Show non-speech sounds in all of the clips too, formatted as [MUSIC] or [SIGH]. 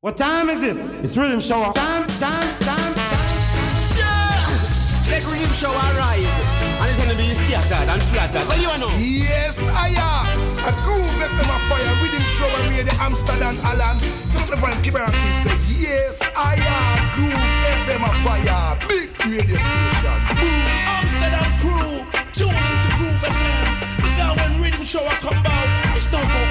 What time is it? It's rhythm show. Time, time, time, time. Yeah! Let rhythm show arise. And it's gonna be scattered and flattered. What you know? Yes, I am. A groove FM a fire. Rhythm show and radio Amsterdam Alan. Don't the one keep around and say, Yes, I am. Groove FM a fire. Big radio station. Boom. Amsterdam crew. Tune into Groove FM. Because when rhythm show a come out, it's not about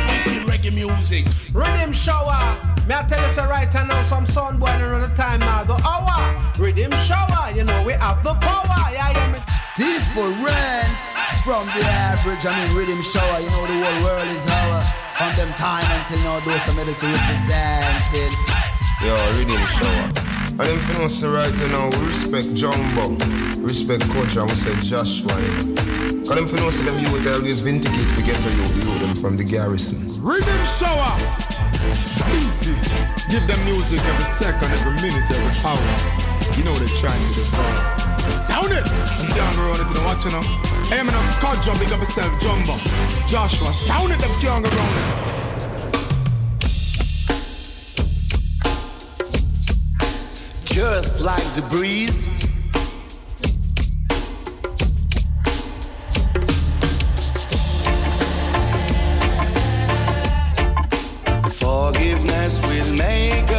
making reggae music. Riddim Shower. Me I tell you so right now some sun boy around the time now the hour. Riddim Shower, you know we have the power. Yeah, yeah, me. Different from the average. I mean, Riddim Shower. You know the whole world is our. From them time until now, those some medicine represented. Yo, Riddim Shower. And them finna say right now, we respect Jumbo, respect Coach, and we say Joshua. You know. Cause them them youth always vindicate to get to you, the them from the garrison. Riddim Shower. Easy. Give them music every second, every minute, every hour. You know what they're trying to devour. Sound it! I'm down the road, if you don't watch now. Hey, I'm caught jumping up yourself, Jumbo. Joshua, sound it, them can't around it. Just like the breeze. Forgiveness will make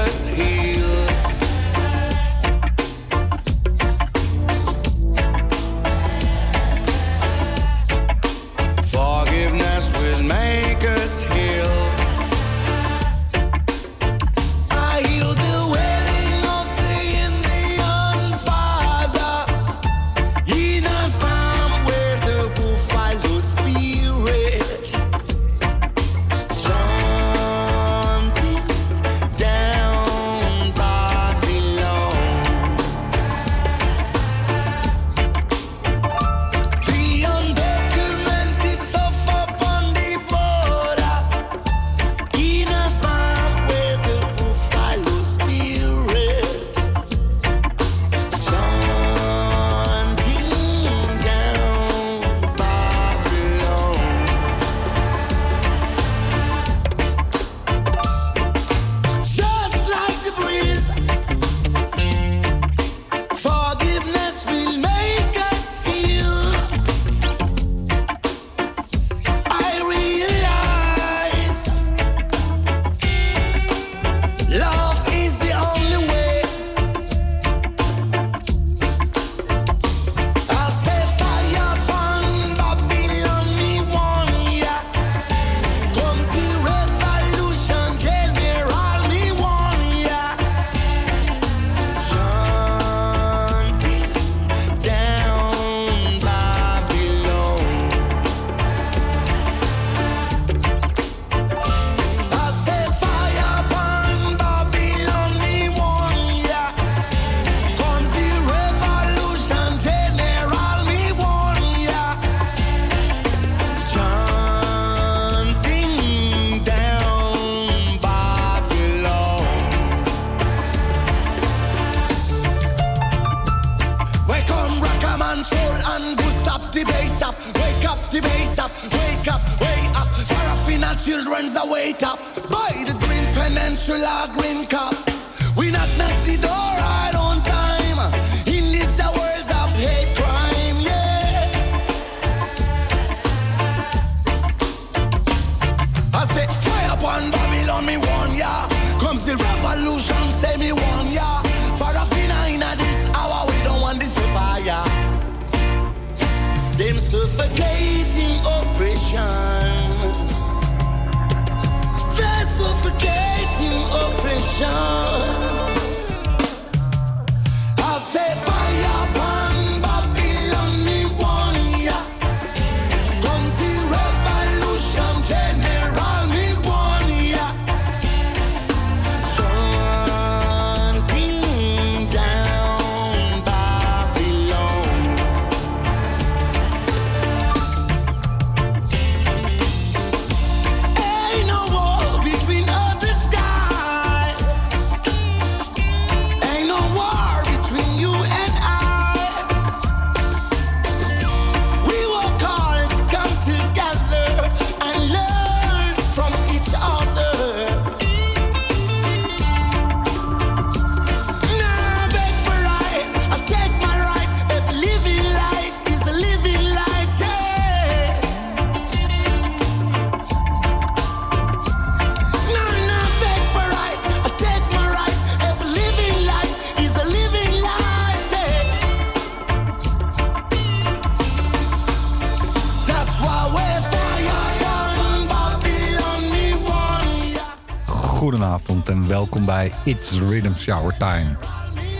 bij It's Rhythm Shower Time.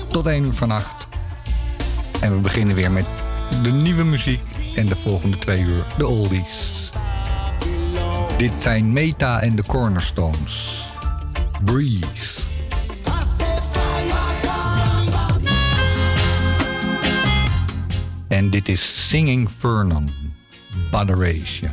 Tot 1 uur vannacht. En we beginnen weer met de nieuwe muziek en de volgende twee uur de oldies. Dit zijn Meta en de Cornerstones. Breeze. En dit is Singing Vernon, Botheration.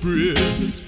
praise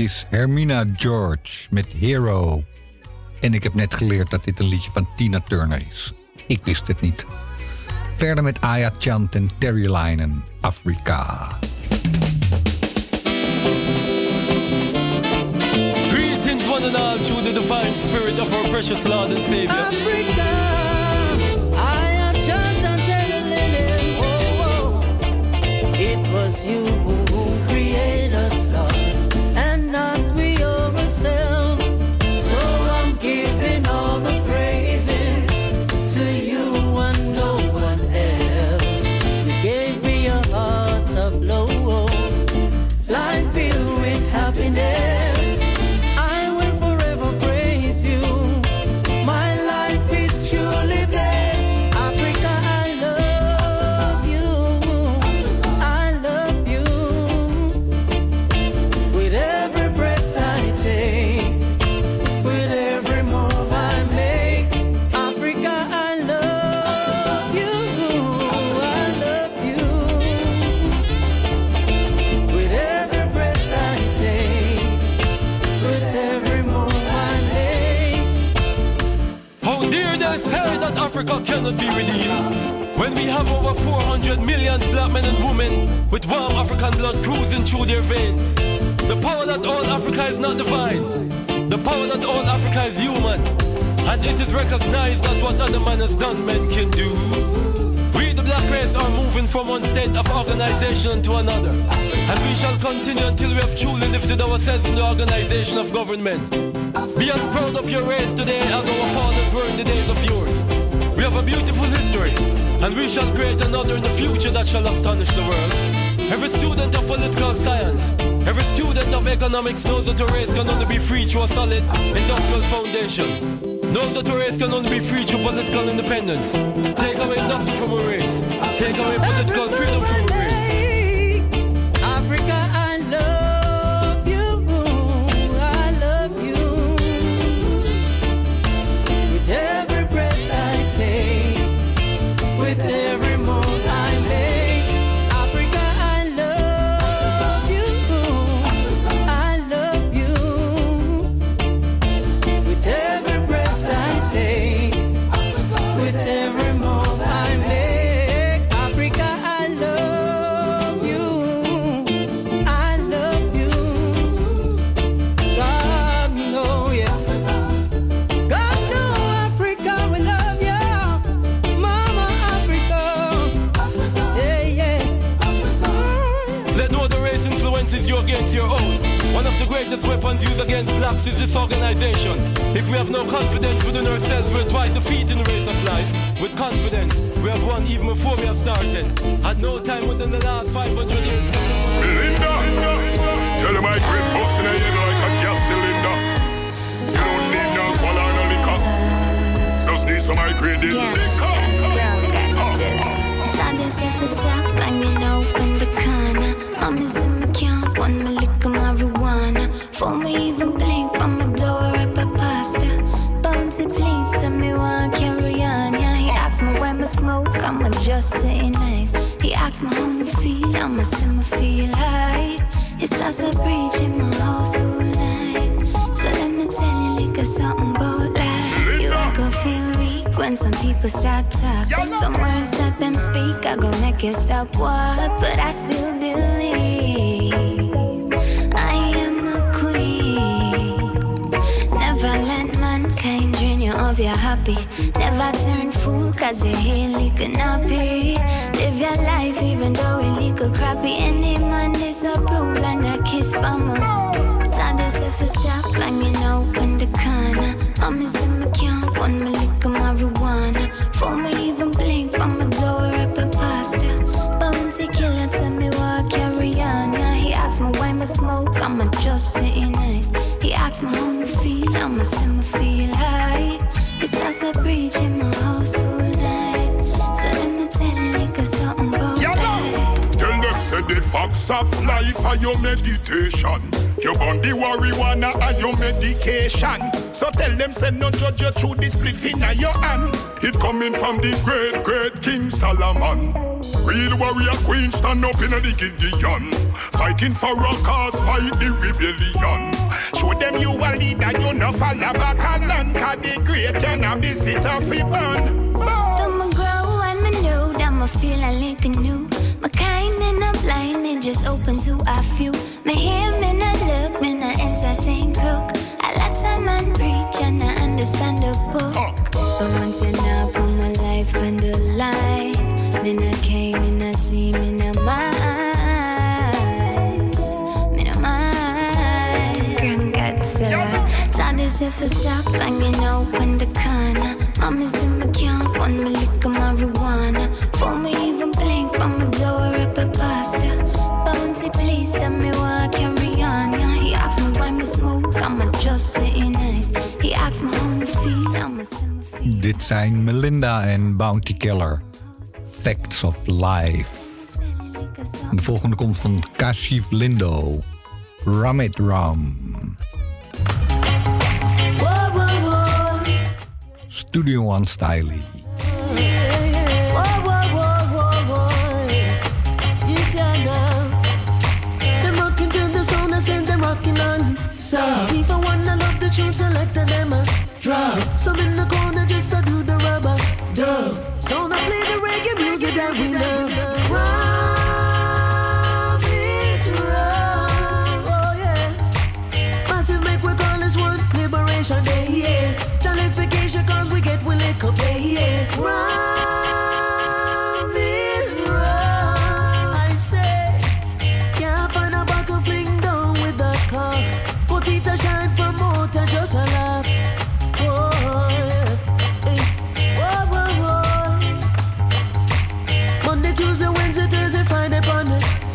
is Hermina George met Hero. En ik heb net geleerd dat dit een liedje van Tina Turner is. Ik wist het niet. Verder met Aya Chant en Terry Linen, Afrika. Greetings one and all to the divine spirit of our precious Lord and Savior. Africa, Aya Chant and Terry Linen, oh, oh. It was you who created cannot be redeemed. When we have over 400 million black men and women with warm African blood cruising through their veins. The power that all Africa is not divine. The power that all Africa is human. And it is recognized that what other man has done, men can do. We, the black race, are moving from one state of organization to another. And we shall continue until we have truly lifted ourselves in the organization of government. Be as proud of your race today as our fathers were in the days of yours. We have a beautiful history, and we shall create another in the future that shall astonish the world. Every student of political science, every student of economics knows that a race can only be free through a solid industrial foundation. Knows that a race can only be free through political independence. Take away industry from a race. Take away political freedom from a race. Against blacks is this organization. If we have no confidence within ourselves, we'll twice defeat in the race of life. With confidence, we have won even before we have started. At no time within the last 500 years. Melinda, tell them I grip bust in a head like a gas cylinder. You don't need no alcohol or no liquor. Just need some high grade yeah. liquor. Sunday surface stop and you know when the corner. Mommy's Say nice. He asked me how me feel, I'ma say me feel high. It starts a breach in my house all night. So let me tell you like something about life. You ain't gonna feel weak when some people start talk. Some words that them speak, I gonna make you stop walk. But I still believe I am a queen. Never let mankind drain you of your happy. Never turn fool cause you're here cannot be. Live your life even though it legal crappy. Any man disapprove and a kiss by my Time if it stop banging open the corner. Mommy said me can't want me lick of marijuana. For me even blink on my door up a pasta. Bounty killer tell me why I carry on. He asked me why me smoke. I'ma just say nice. He asked me how me feel. I'ma say me feel high. Facts of life are your meditation. You burn the marijuana are your medication. So tell them say no judge you through this spliff in your hand. It coming from the great great King Solomon. Real warrior queen stand up in a the Gideon. Fighting for a cause, fight the rebellion. Show them you a leader, you no follow back and none. Cause the great cannabis it off it burn. I'ma grow and me know that me feel I like a new. My kind and I'm blind, me just open to a few. Me hear me I look, me I answer same crook. I let some man preach and I understand the book. But once you now put my life on the line, me not came, me I see, me. Tell this if it stop banging open the corner. Mommy's in my camp, want me lick of marijuana. For me Dit zijn Melinda en Bounty Keller. Facts of Life. En de volgende komt van Kashif Lindo. Ram It Ram. Studio One Stylie. So, Even when I love the tunes select the I drop. Some in the corner just a do the rubber dub. So now play the reggae music that we love. Oh yeah. Massive make we call this one Liberation Day, yeah. Cause we get we lick up, yeah, yeah.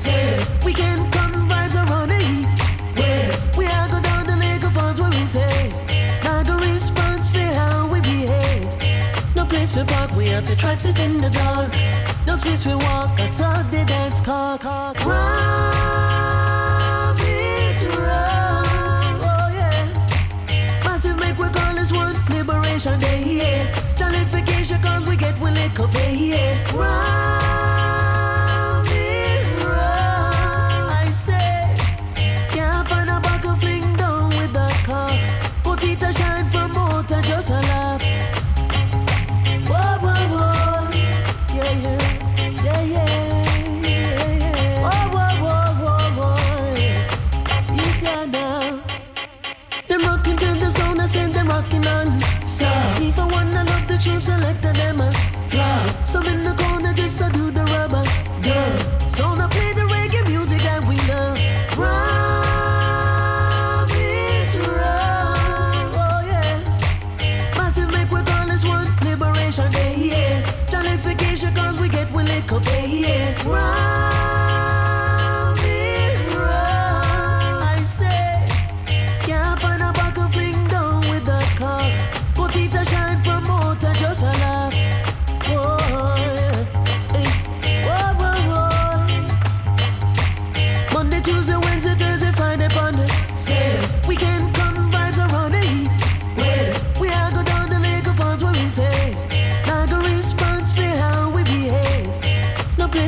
Monday. Say, weekend come vibes around the heat. Wave, we are go down the lake of funds where we say. Now the response for how we behave. No place for park, we have to try to sit in the dark. No space for walk, I saw the dance car. Rum it rum, oh yeah. Massive make we call this one Liberation Day, yeah. Jollification cause we get we lick up, yeah, yeah. Wanna love the tune, select them a drop. Some in the corner just a do the rubber dub. So now play the reggae music that we love. Rum it rum, oh yeah. Massive make we call this one Liberation Day, yeah. Jollification cause we get we lick up, yeah, yeah.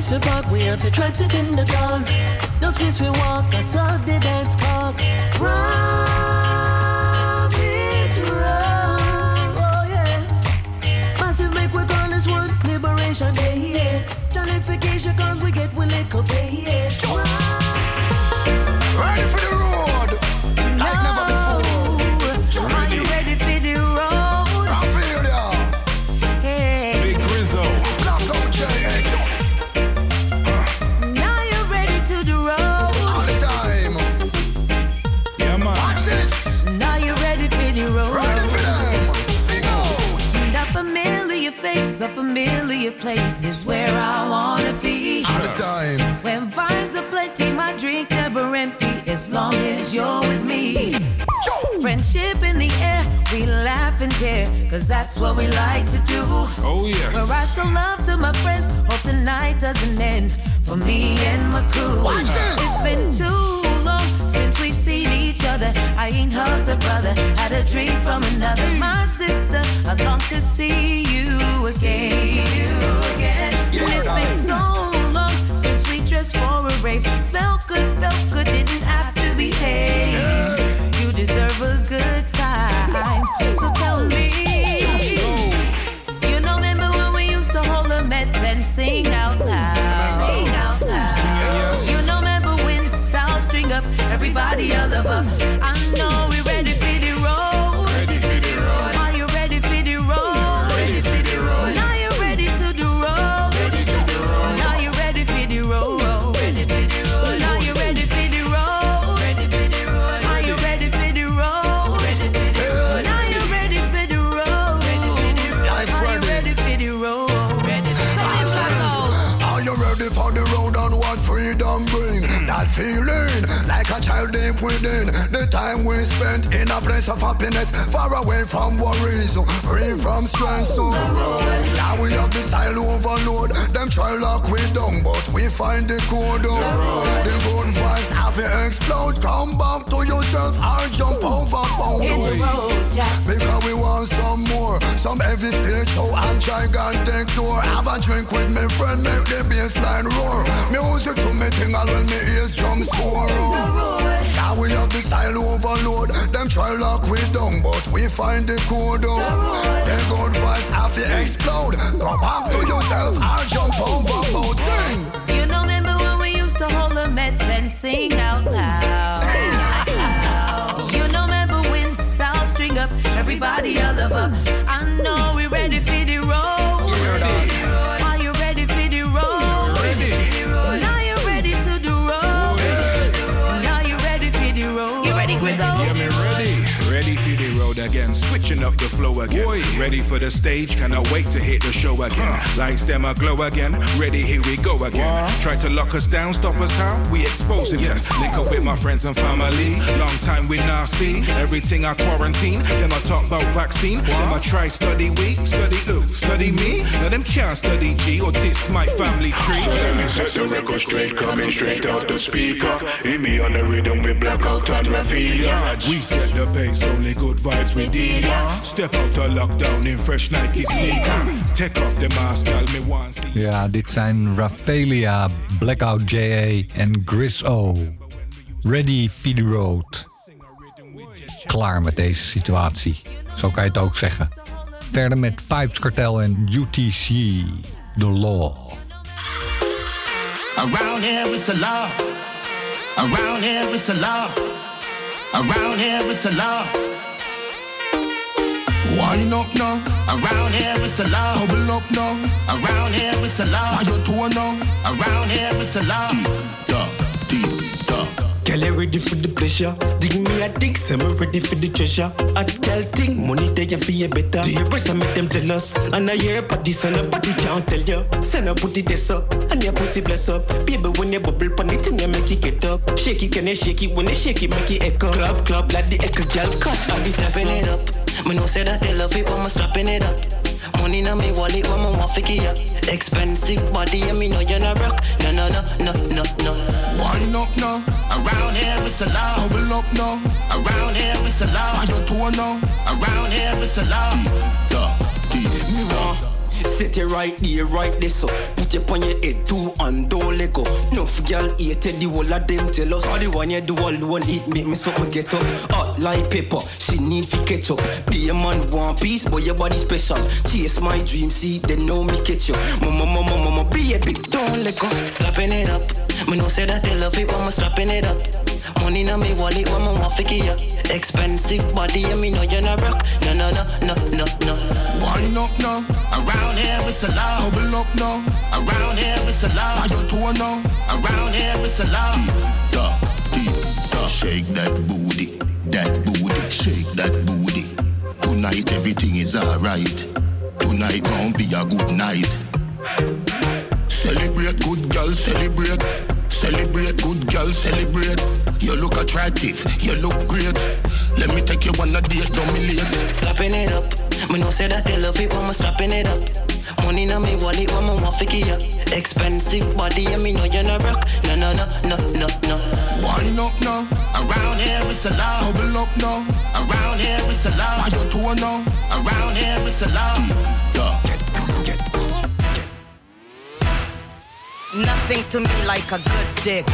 Place we park, we have to tracks it in the dark. No space we walk, I saw the dance cock. Ram it round, oh yeah. Massive make we call this one Liberation Day, yeah. Jollification cause we get we little pay, yeah. Familiar place is where I wanna be. All the time. When vibes are plenty, my drink never empty as long as you're with me. Friendship in the air, we laugh and tear, cause that's what we like to do. Oh, yes. Where I show love to my friends, hope the night doesn't end for me and my crew. Watch this. It's been too long seen. I ain't hugged a brother, had a dream from another. My sister, I long to see you again. You again. And it's been so long since we dressed for a rave. Smell good, felt good, didn't have we spent in a place of happiness, far away from worries, free from stress. So now we have the style overload. Them try lock we down, but we find the code. Oh. The good vibes have to explode. Come back to yourself or jump overboard. Hit oh. the road, Jack. Because we want some more Some heavy stage show and gigantic tour Have a drink with me friend, make the bassline roar Music to me tingle when me ears drum sore Now oh. We have the style overload Them try lock we down, but we find the code The good vibes have to explode Go back to yourself or jump overboard Sing! You know, remember when we used to hold the meds and sing out loud? Out loud. You know, remember when sound string up everybody I up the flow again. Boy. Ready for the stage, cannot wait to hit the show again. Lights them a glow again, ready here we go again. Try to lock us down, stop us how? We exposing oh, them. Link up with my friends and family. Long time we see everything I quarantine. Them I talk about vaccine. Them I try study week, study Luke, study me. Now them can't study G or this my family tree. So let me set the record straight, coming straight out the speaker. Hit me on the rhythm we with blackout and Ravilla. We set the pace, only good vibes we deal. Step out of lockdown in fresh Nike sneaker. Take off the mask, tell me once. Ja, dit zijn Raphaelia, Blackout J.A. en Gris O. Ready for the road. Klaar met deze situatie. Zo kan je het ook zeggen. Verder met Vibes Cartel en UTC, The Law. Around here it's a law. Around here it's a law. Around here it's a law. Wind up now. Around here it's a law. Bubble up now. Around here it's a law. Are you toe now? Around here it's a law. Girl, you ready for the pleasure? Dig me a dig, say me ready for the treasure. I girl think money there you feel better. Do your and make them jealous. And I hear body, so nobody can't tell you. Send up put it this up, and your pussy bless up. Baby, when you bubble pon it, and you make it get up. Shake it, can you shake it? When you shake it, make it echo. Club, club, like the echo, girl, catch. I be Slapping it up. Me know say that they love it when I'm slapping it up. Money na me wallet I'm waffle it up. Expensive body, and me know you're not rock. No, no, no, no, no, no. Wind up now. Around here it's a law. Bubble up now. Around here it's a law. Are you toe now? Around here it's a law. Talk, deep, Set it right there, right there, so. Put you on your head too and don't let go. No girl hate it, the whole of them jealous. All the one you do, all the one eat, make me so something get up. Hot like pepper, she need for ketchup. Be a man, one piece, but your body special. Chase my dream, see, they know me catch you. Mama, mama, mama, be a big, don't let go. Slapping it up. Me no say that they love it when I'm slapping it up. Money in my wallet when I'm off it up. Expensive body, and me know you're not rock. No, no, no, no, no, no. Wind up now, around here it's a law. Bubble up now, around here it's a law. Are you tour now, around here it's a law. Da, da, shake that booty, that booty, shake that booty. Tonight everything is alright. Tonight gon' be a good night. Celebrate, good girl, celebrate. Celebrate, good girl, celebrate. You look attractive, you look great. Let me take you on a date, don't me late. Slapping it up. Me know say that they love it when I'm slapping it up. Money in my wallet when I'm off it up. Expensive body, and me know you're not rock. No, no, no, no, no, no. Wind up now, around here it's a law. Bubble up now, around here it's a law. Are you tour now, around here it's a law. Mm, da. Nothing to me like a good dick.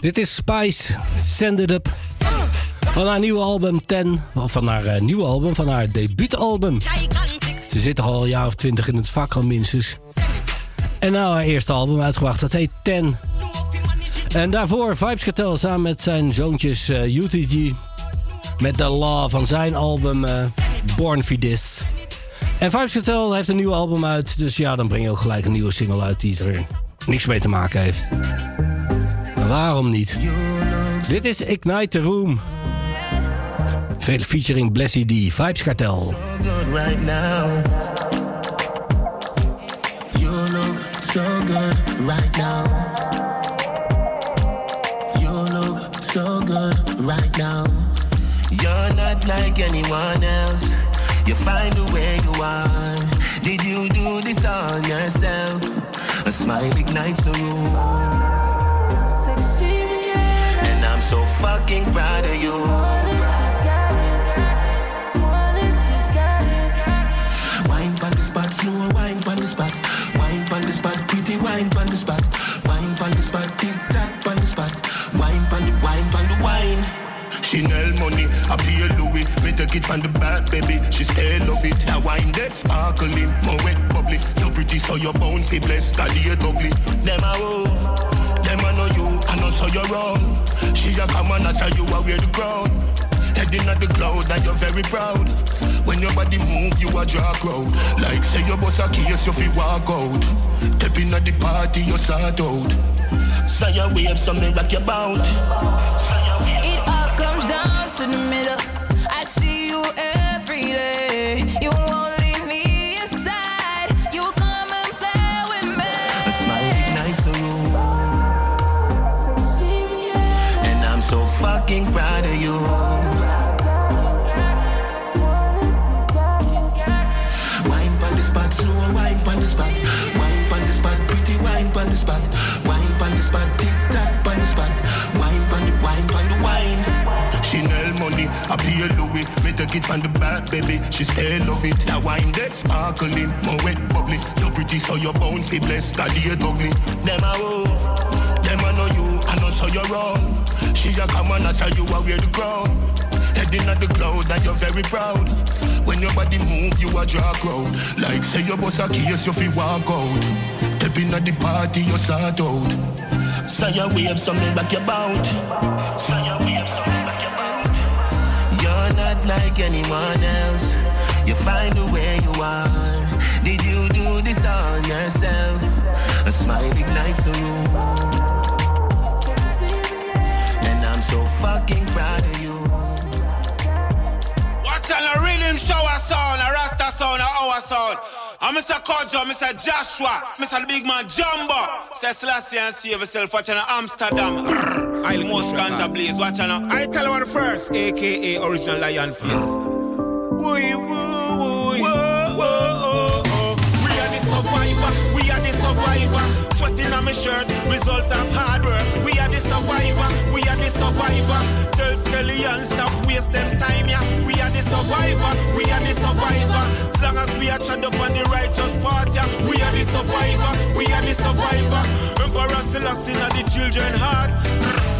Dit is Spice, Send It Up. Van haar nieuwe album 10, of van haar eh, nieuwe album, van haar debuutalbum. Ze zit al een jaar of twintig in het vak al minstens. En nou haar eerste album uitgebracht, dat heet 10. En daarvoor Vibes Cartel samen met zijn zoontjes eh, UTG. Met The Law van zijn album eh, Born for This. En Vibes Cartel heeft een nieuw album uit. Dus ja, dan breng je ook gelijk een nieuwe single uit die er niks mee te maken heeft. Waarom niet? Dit is Ignite the Room. Veel featuring Blessy D. Vibes Cartel. right right now. Right now. Not like anyone else. You find the way you are. Did you do this on yourself? A smile ignites the room. Fucking proud of you. Wine on the spot, slow wine on the spot. Wine on the spot, pretty wine on the spot. Wine on the spot, tick tock on the spot. Wine on the wine on the wine. Chanel money, I pay Louis. Me take it from the back, baby. She say love it. That wine that sparkling, more wet bubbly. You're pretty, so you're bouncy, blessed. Call it ugly. Them you. I cloud and you're very proud. When your body move, you a draw crowd. Like say your boss a case, you fi walk out. Stepping at the party, you sort out. Say your wave, something back your bout. It all comes down to the middle. I see you every day. You it from the back, baby. She stay love it. That wine that sparkling, more wet bubbly. You're pretty, so you're bound to bless. God, you ugly. Them a woo, them a know you, I know so you're wrong. She a come on, I saw you a wear the crown. Heading at the cloud and you're very proud. When your body move, you a draw crowd. Like say your boss a case, you fi walk out. Stepping at the party, you sort out. Say your wave, something back your bout. Say your wave, something like anyone else. You find the way you are. Did you do this on yourself? A smile ignites the room. And I'm so fucking proud of you. Watch on a Riddim Shower sound, a Rasta sound, a our sound. Mr. Kojo, Mr. Joshua, Mr. big man Jumbo. Say Selassie and save yourself, watch on Amsterdam. I most ganja blaze, watch on. I tell one first, aka original lion face. Woo, woo, woo. We are the survivor, we are the survivor. Sweating on my shirt, result of hard work. We are the survivor, we are the survivor. And stop wasting time, yeah. We are the survivor, we are the survivor. As long as we are chat up on the righteous part, yeah. We are the survivor, we are the survivor. Emperor Selassie the children heart.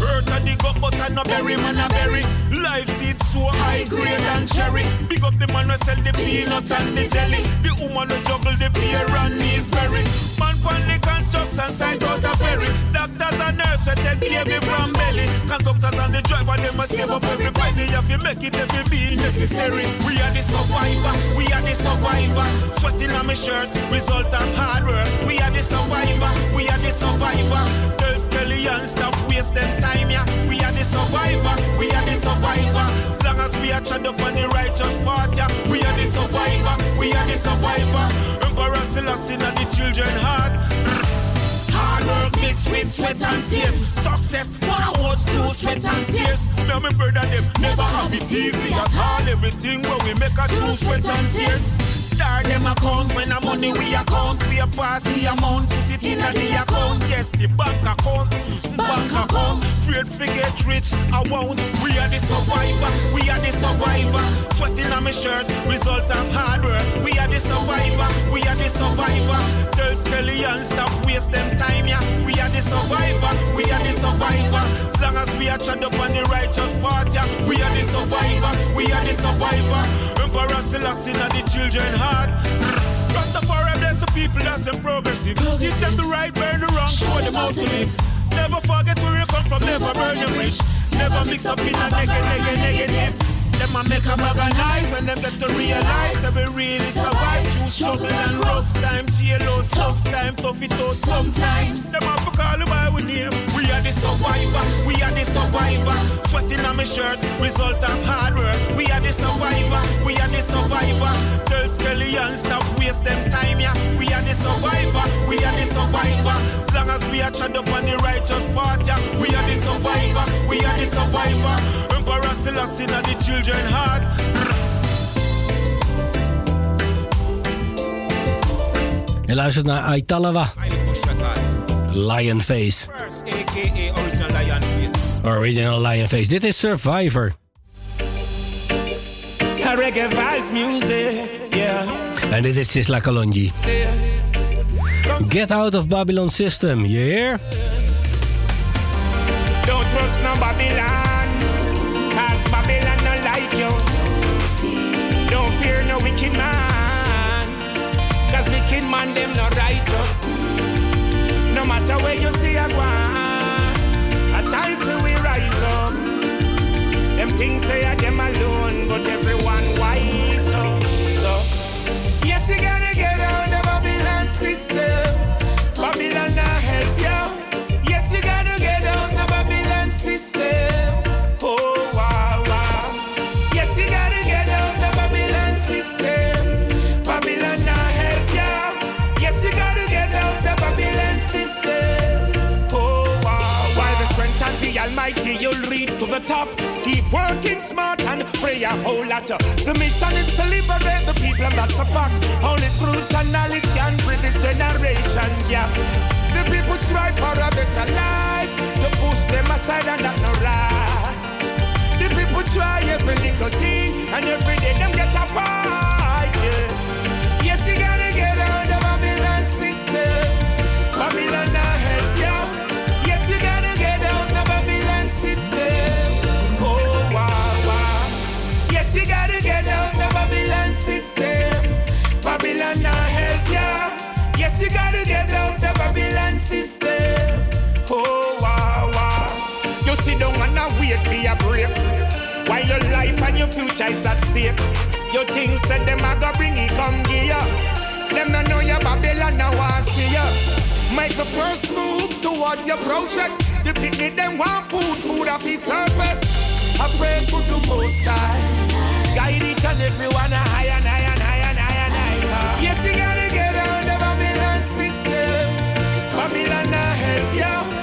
Earth a dig up, but I no berry, man a berry. Life seed so high grade and cherry. Big up the man who sell the peanut and the jelly. The woman who juggle the pear and berry. Man pon the construction site out a ferry. Doctors and nurses take baby from belly. Conductors and the driver them a save up every penny. If you make it, every be necessary. We are the survivor, we are the survivor. Sweating on my shirt, result of hard work. We are the survivor, we are the survivor. Tell Skelly and stop wasting time, yeah. We are the survivor, we are the survivor. As long as we are chat up on the righteous part, yeah. We are the survivor, we are the survivor. Emperor Selassie in the children heart. Hard work mixed with sweat and tears. Success forward through sweat and tears. And my brother them never have it easy at all. Everything when we make a true sweat and tears. Star them account when the money we account. We a pass the amount, put it in the account. Yes, the bank account, bank account. Afraid to get rich, I won't. We are the survivor, we are the survivor. Sweating on my shirt, result of hard work. We are the survivor, we are the survivor. Tell Skelly and stop wasting time, yeah. We are the survivor, we are the survivor. As long as we are chat up on the righteous part, yeah. We are the survivor, we are the survivor. Emperor Selassie in the children heart. Rastafari bless the people that's in progressive. You set the right, burn the wrong, show them how to live. Never forget where you come from, never burn your rich. Never mix up in a neg neg negative. Them a make a bag of nice when them get to realize every really survive through struggle and rough time, jail tough time, tough it out sometimes. Them have to call you by we name. We are the survivor, we are the survivor. Sweating on my shirt, result of hard work. We are the survivor, we are the survivor. Tell Skelly and stop wasting time, yeah. We are the survivor, we are the survivor. As long as we are chat up on the righteous part, yeah. We are the survivor, we are the survivor. Emperor Selassie in the children heart. Je luistert naar Aitalawa. Lion Face. Original Lion Face. Original Dit is Survivor. A reggae vibes music, yeah. En dit is Sizzla Kalonji. Still, Get out of Babylon system, you hear? don't trust no Babylon, fear no wicked man, cause wicked man them no righteous. No matter where you see a one, a time for we rise up. Them Things say I them alone, but everyone working smart and pray a whole lot. The mission is to liberate the people, and that's a fact. Only truth and knowledge can bring this generation gap. The people strive for a better life. You push them aside, and that's no right. The people try every little thing, and every day them get a fight. Yeah. Yes, you gotta get out the Babylon system. Babylon wait for your break. While your life and your future is at stake. You think said them a go bring it come gear. Them no know your Babylon now want see ya. Make the first move towards your project. The picnic them want food, food off his surface. I pray to the most high. Guide each and everyone higher and higher and higher and higher and higher. Yes, you gotta get out the Babylon system. Babylon not help you.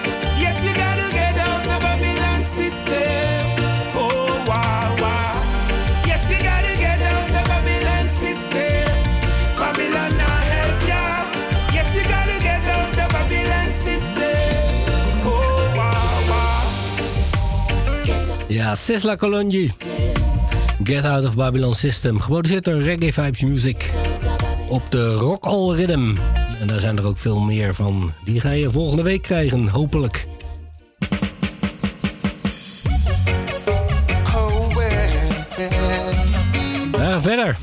Ja, Sisla Kolonji. Get Out of Babylon System. Geproduceerd door Reggae Vibes Music. Op de Rock All Rhythm. En daar zijn er ook veel meer van. Die ga je volgende week krijgen, hopelijk. Gaan verder.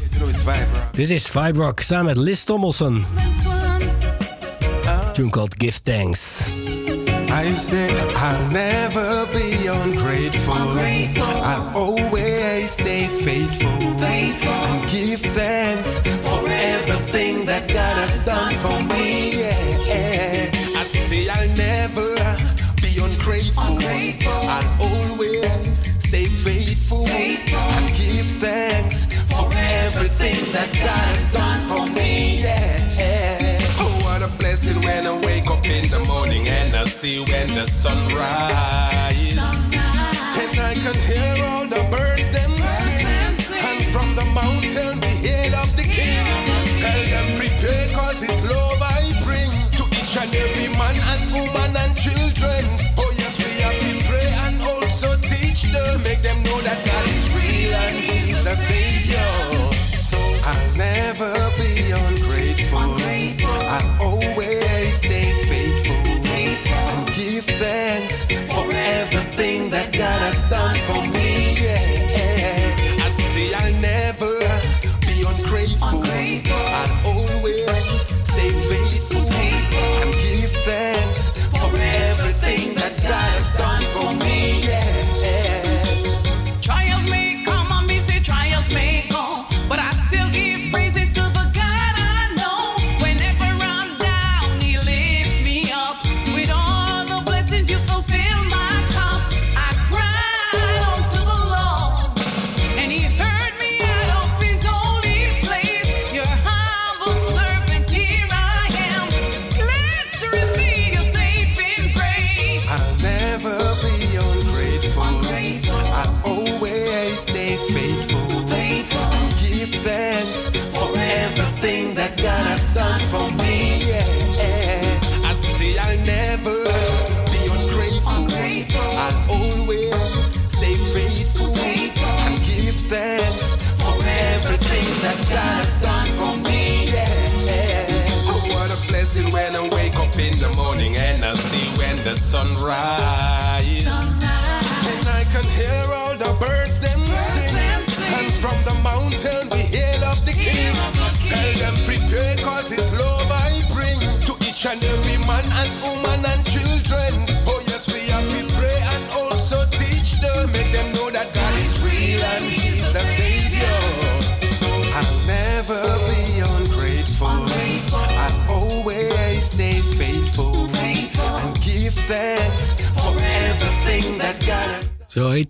Dit is Vibe Rock samen met Liz Tommelson. Tune called Give Thanks. I said I'll never be ungrateful. I'll always stay faithful, and give thanks for everything that God has done for me. Yeah. I say I'll never be ungrateful. I'll always stay faithful, and give thanks for everything that God has see when the sun rises. And I can hear all the birds them sing. And from the mountain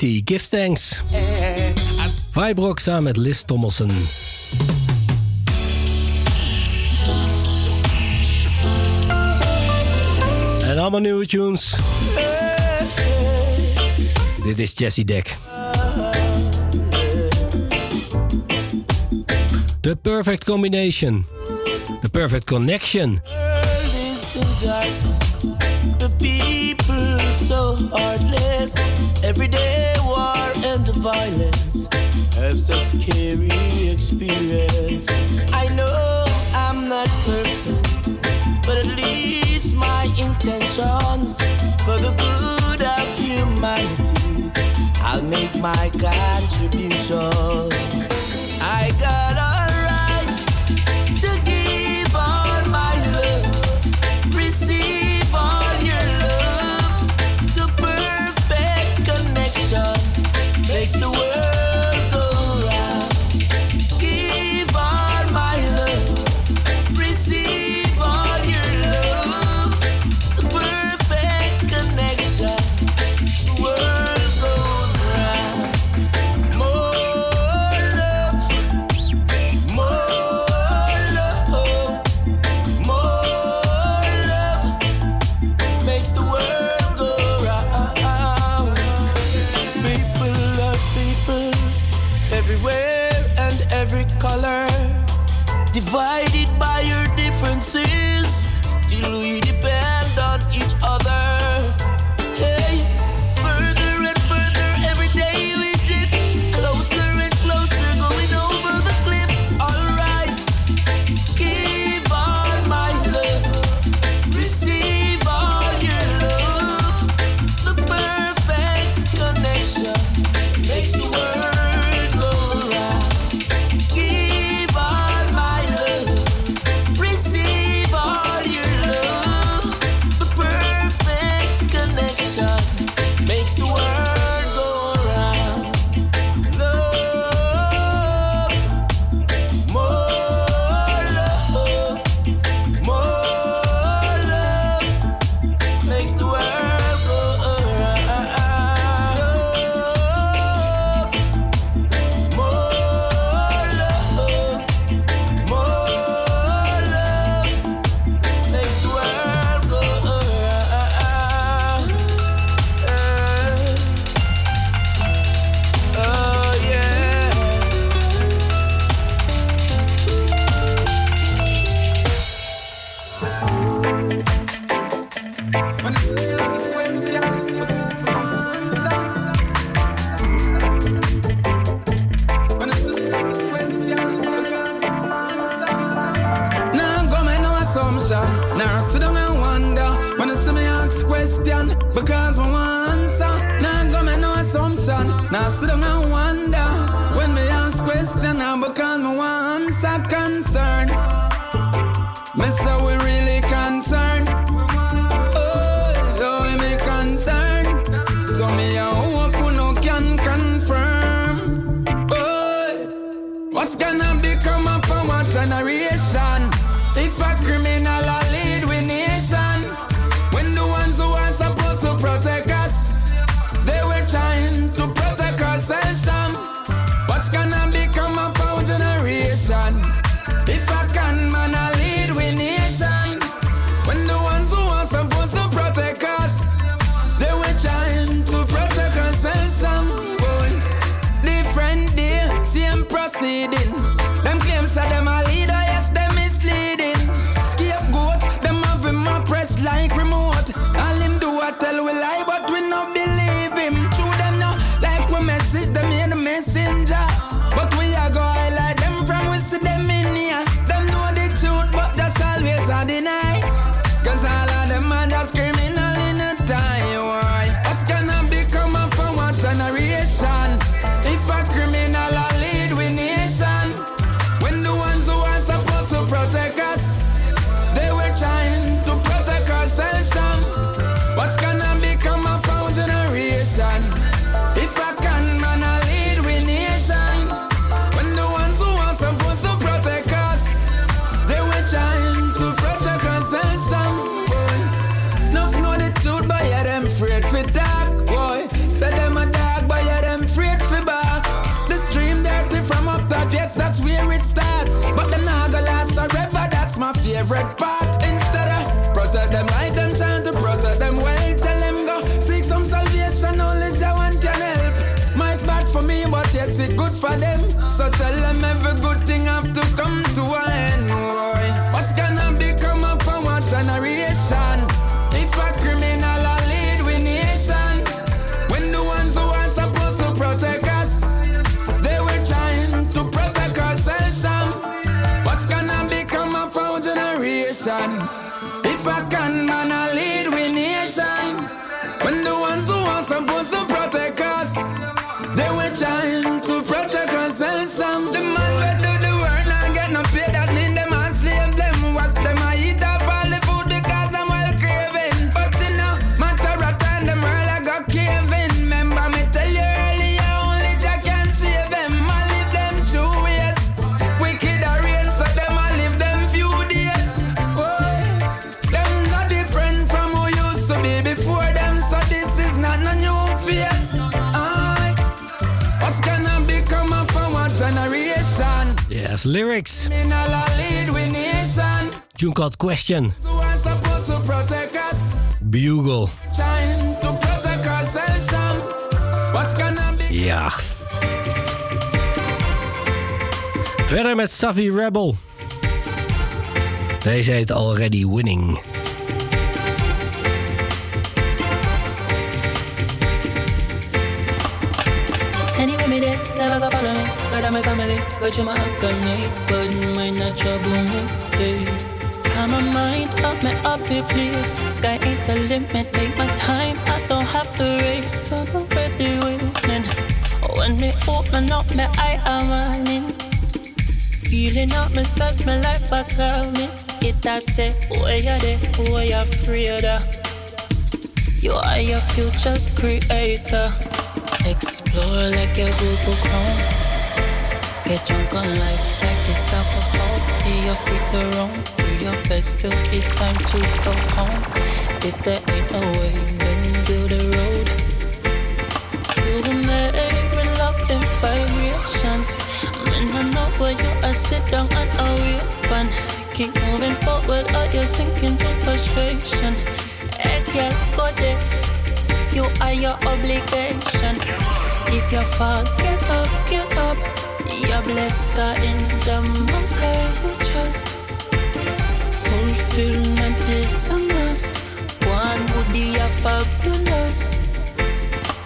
heet? Give Thanks. Vibrock samen met Liz Tommelsen. En allemaal nieuwe tunes. Dit is Jesse Deck. The Perfect Combination. The Perfect Connection. The people so hard Everyday war and violence helps us carry experience. I know I'm not perfect, but at least my intentions for the good of humanity, I'll make my contribution. concerned. Me say we really concerned. Oh, so we me concerned. So me a hope you no can confirm. Oh, what's gonna become of our generation? Tune called Question. Bugle. Be? Ja. Verder met Savvy Rebel. Deze heet Already Winning. Anyway, me there, never go follow me. Got my family, got you my company, but might not trouble me. Hey. Calm my mind up, me up it please. Sky ain't the limit, take my time. I don't have to race, I'm already winning. When me open up, my eye am running. Feeling up myself, my life back coming. It I say, oh, where you there, where oh, you afraid of? You are your future's creator. Explore like a Google Chrome. Get drunk on life like it's alcohol. Be you free to roam. Your best till it's time to go home. If there ain't no way, then build a road. You were made with love and vibrations. Man, I know where you are. Sit down and away one. Keep moving forward, or you're sinking to frustration. Hey, girl, go there. You are your obligation. If you fall, get up, get up. You're blessed in the most high you. Is a must. One would be a fabulous.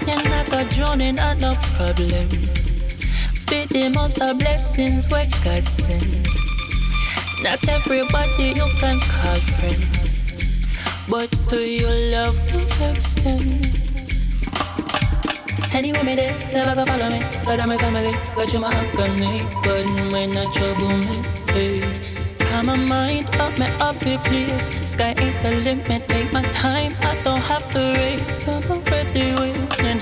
You're not a drowning at no problem. Fit them out the blessings where God send. Not everybody you can call friend. But to your love will extend. Anyway, me there, never go follow me. Got my family, got you my company, but might not trouble me. Hey. My mind up, me up it please. Sky ain't the limit, take my time. I don't have to race, I'm already winning.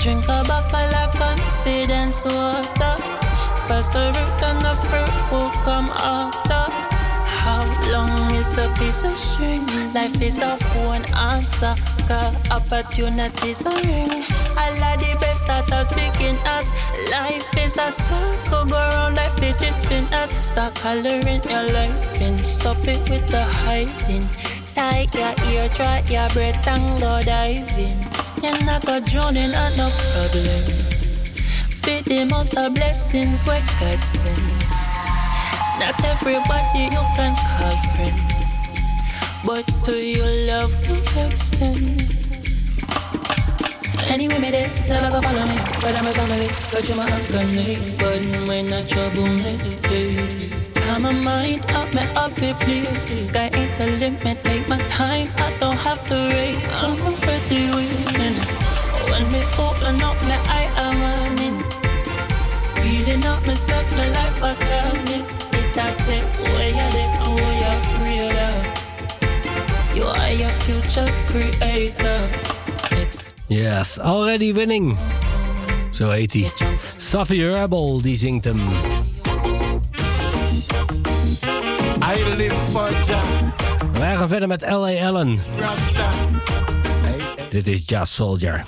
Drink a bottle of confidence water. Faster root and the fruit will come after. How long is a piece of string? Life is a phone answer. Cause opportunities a ring. I like the us begin as life is a circle. Go round like fidget spinners. Start coloring your life in. Stop it with the hiding. Tight your ear, dry your breath and go diving. You're not go drowning at no problem. Fit them out the blessings where God send. Not everybody you can call friend, but to your love will extend. Anyway, me there, never go follow me. But I'm a family, got you my company, but might not trouble me. Calm my mind up, me up it please. Sky ain't the limit, take my time. I don't have to race, I'm already winning. When me open up, my eye am running. Feeling up myself, my life I coming. It I say, where you there, and where you afraid of. You are your future's creator. Yes, already winning. Zo heet hij. Safi Rebel, die zingt hem. I live for Wij gaan verder met L.A. Allen. Rasta. Dit is Just Soldier.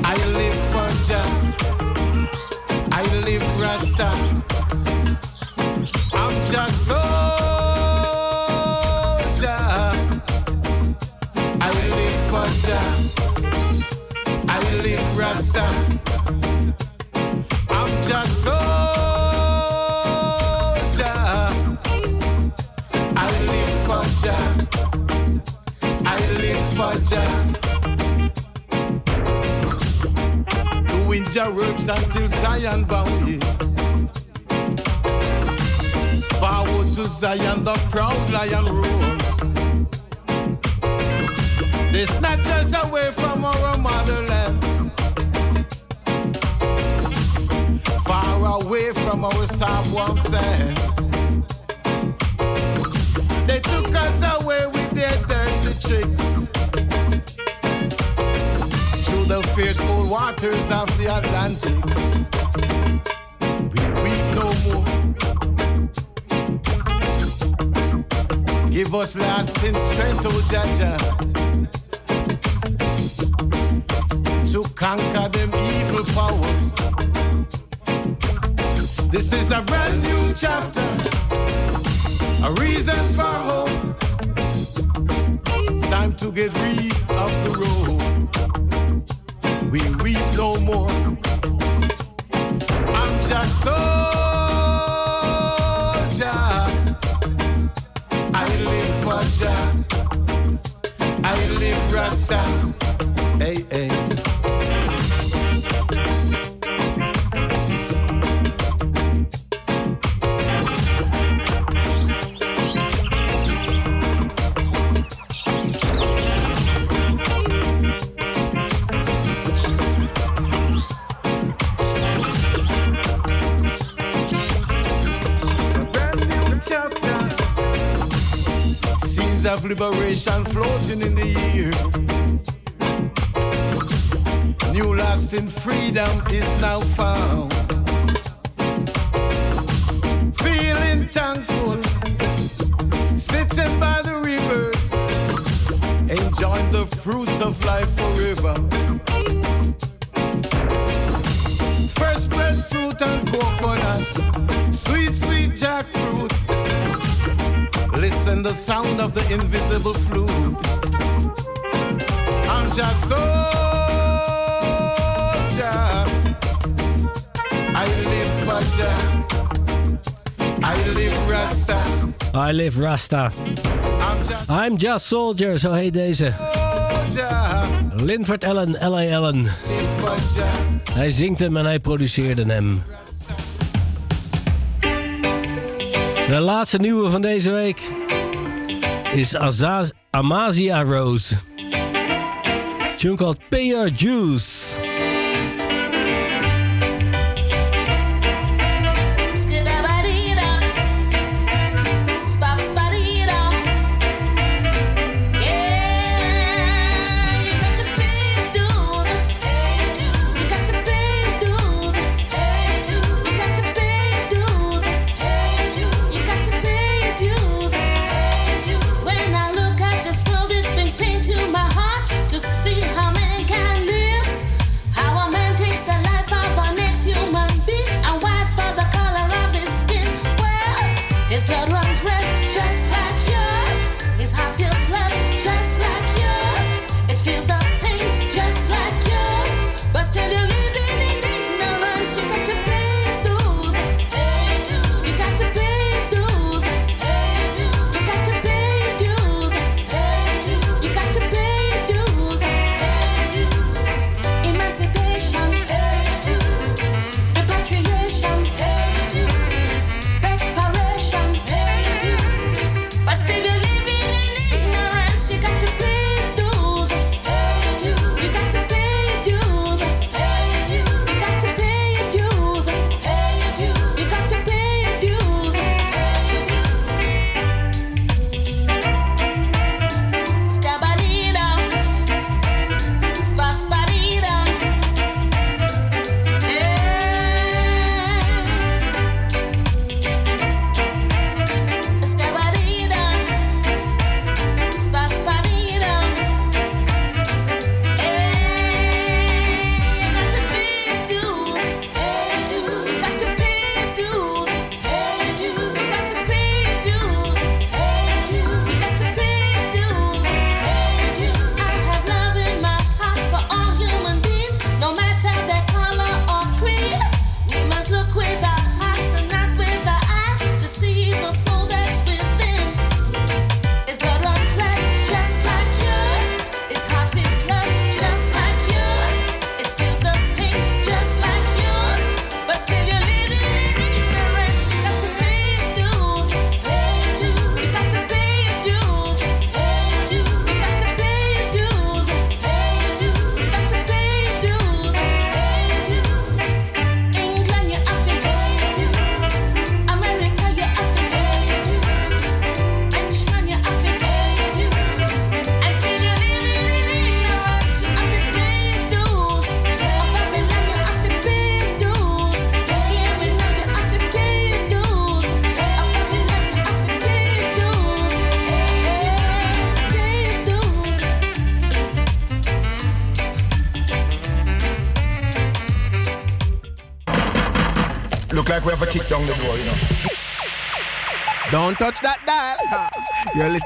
I live for Jah. I live Rasta. I'm just soldier. will live Rasta. I'm just soldier. I live for Jah. I live for Jah. Doing Jah works until Zion bound. Yeah. Forward to Zion, the proud lion roar. They snatch us away from our motherland. Far away from our soft sand. They took us away with their dirty tricks. Through the fierce waters of the Atlantic. We weep no more. Give us lasting strength, oh Jaja, to conquer them evil powers. This is a brand new chapter, a reason for hope. It's time to get rid of the road. We weep no more. I'm just soldier. Liberation floating in the air. New lasting freedom is now found. The invisible flute. I'm just soldier. I live for Jah. I live Rasta. I live Rasta. I'm just soldier, zo heet deze. Linford Allen, L.A. Allen. Hij zingt hem en hij produceerde hem. De laatste nieuwe van deze week is Azaz Amazia Rose. Tune called Pay Your.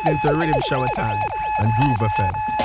listening to Riddim Shower Time and Groove FM.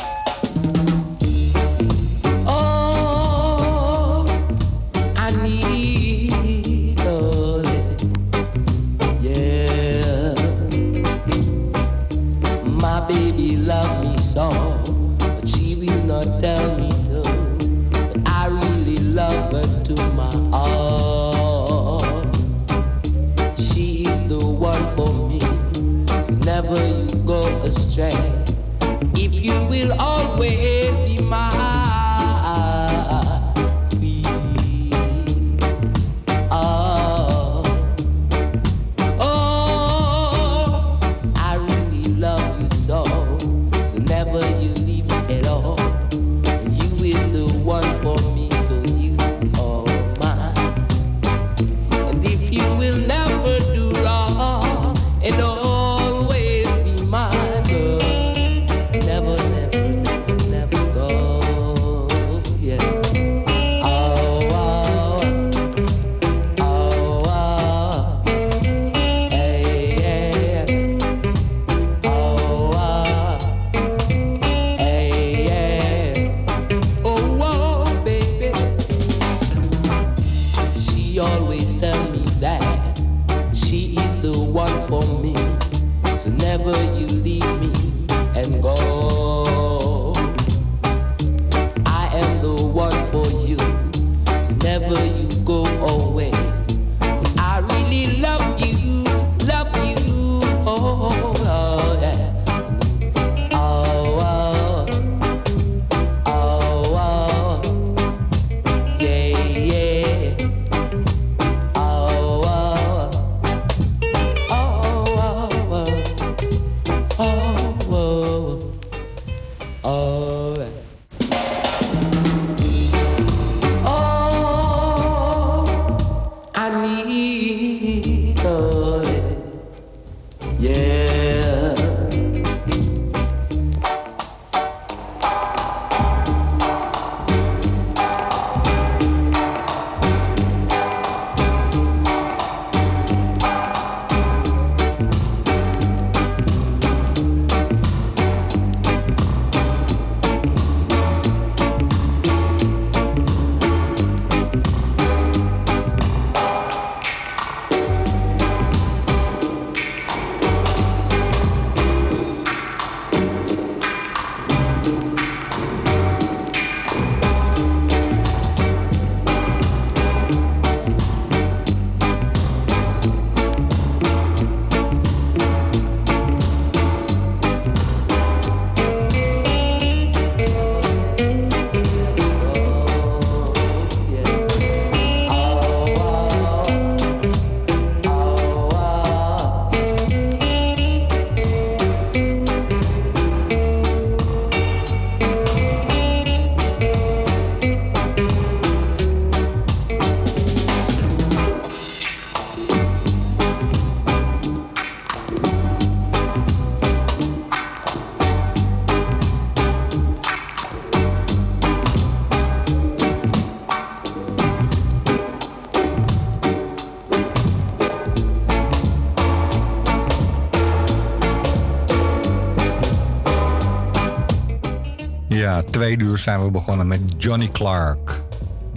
twee uur zijn we begonnen met Johnny Clark,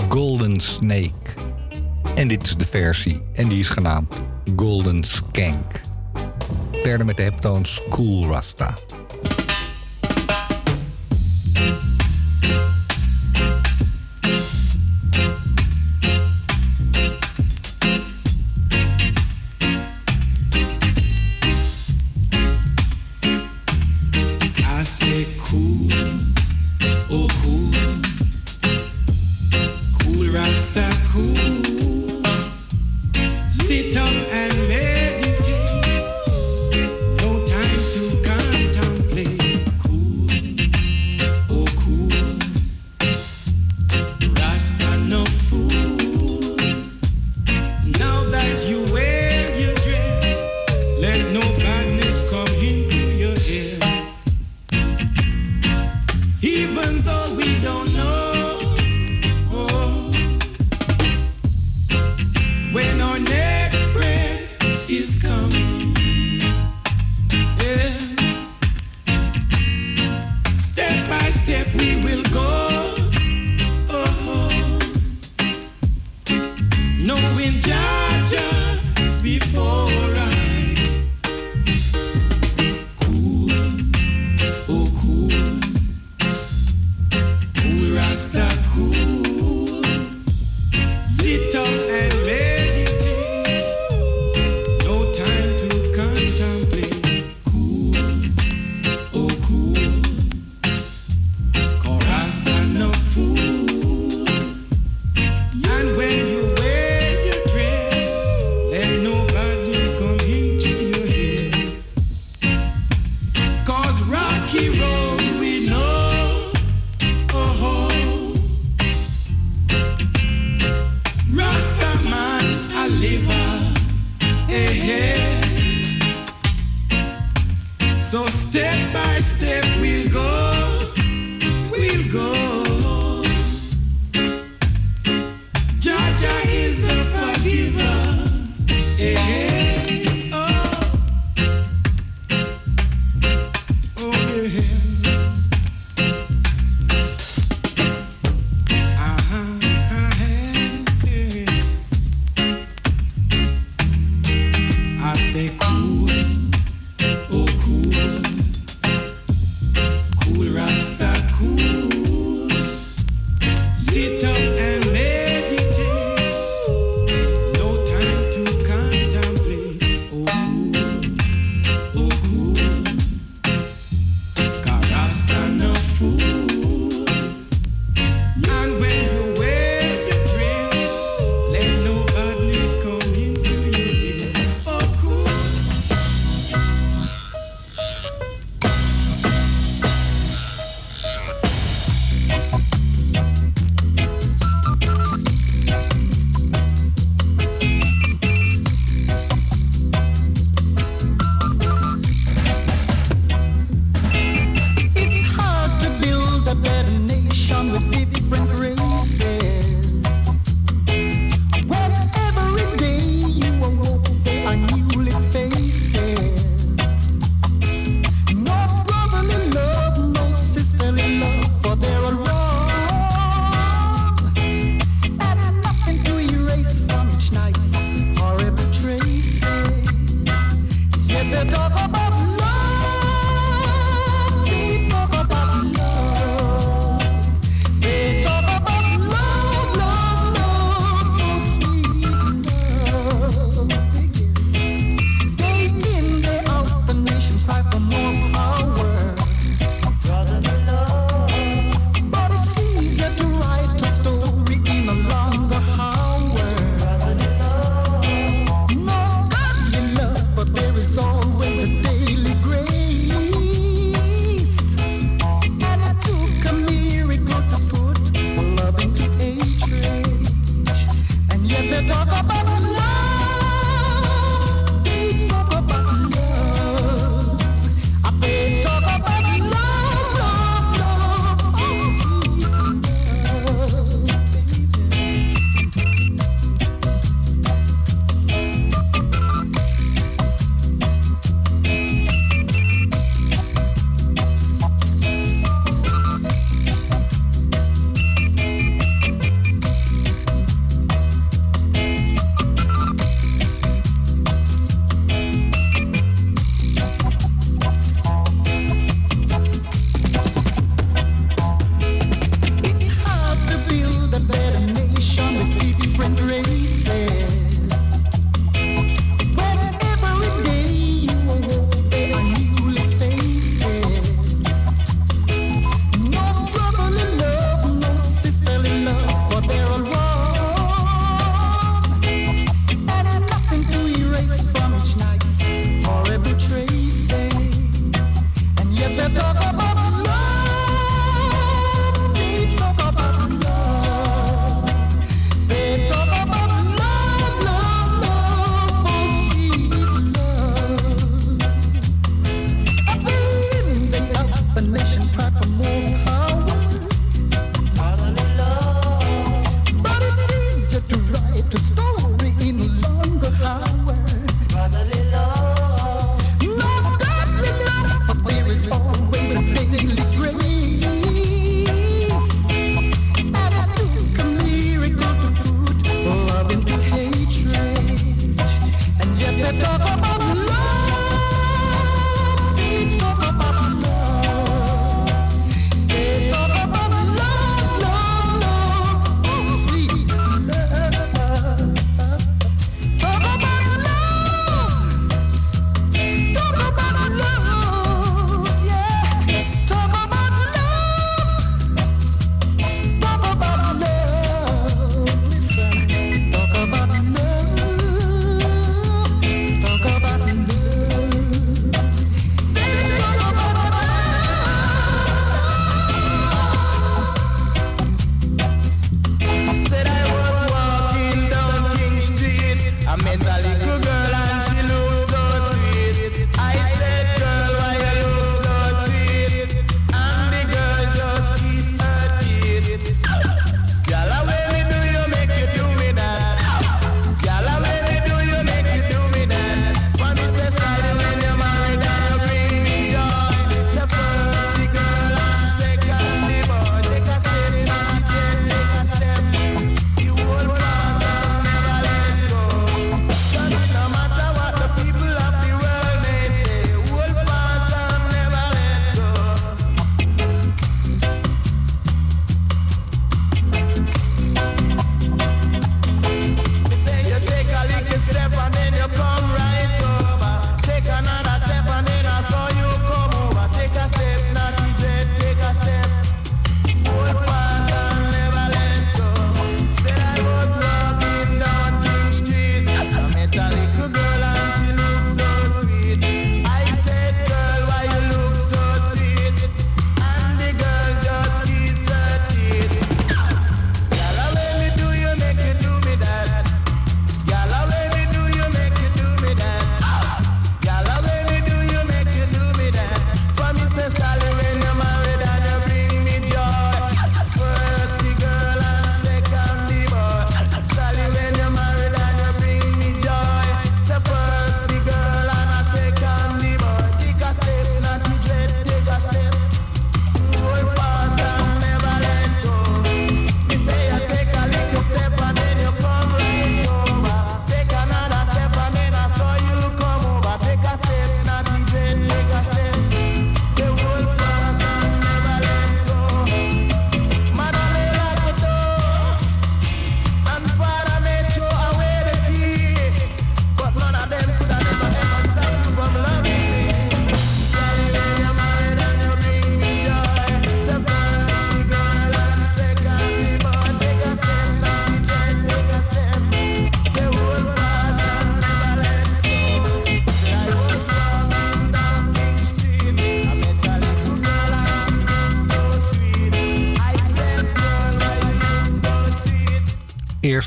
Golden Snake. En dit is de versie, en die is genaamd Golden Skank. Verder met de heptoon School Rasta.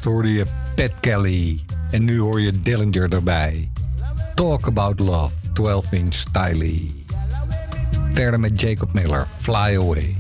eerst hoorde je Pat Kelly en nu hoor je Dillinger erbij. Talk About Love, 12 inch Stylie. Verder met Jacob Miller, Fly Away.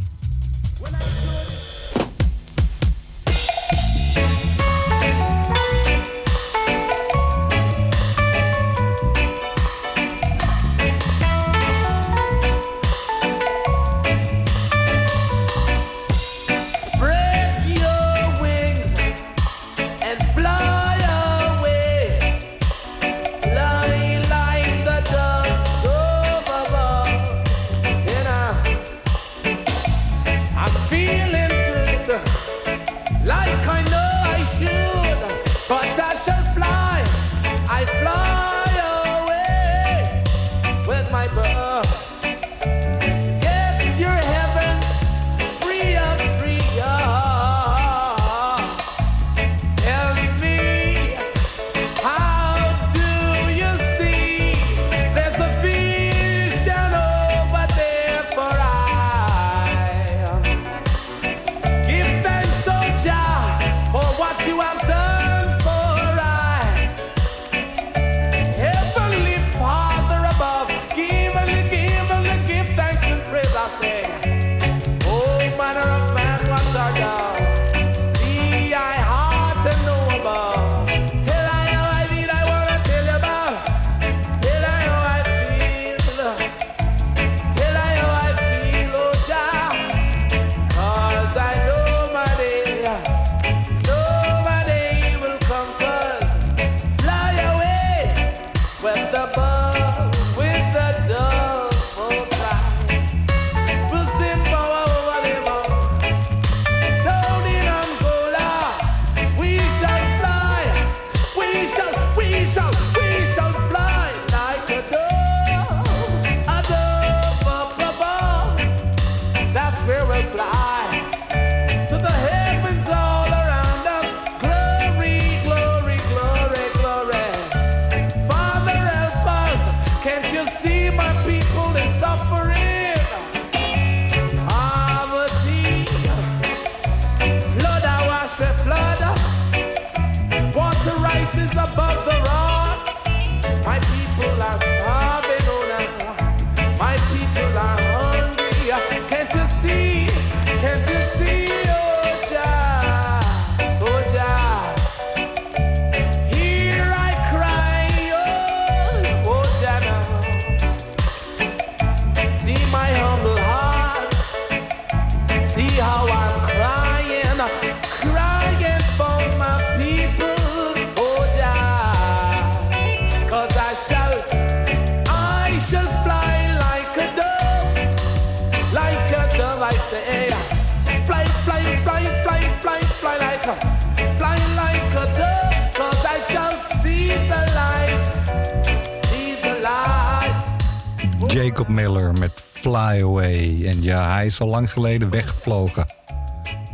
lang geleden weggevlogen.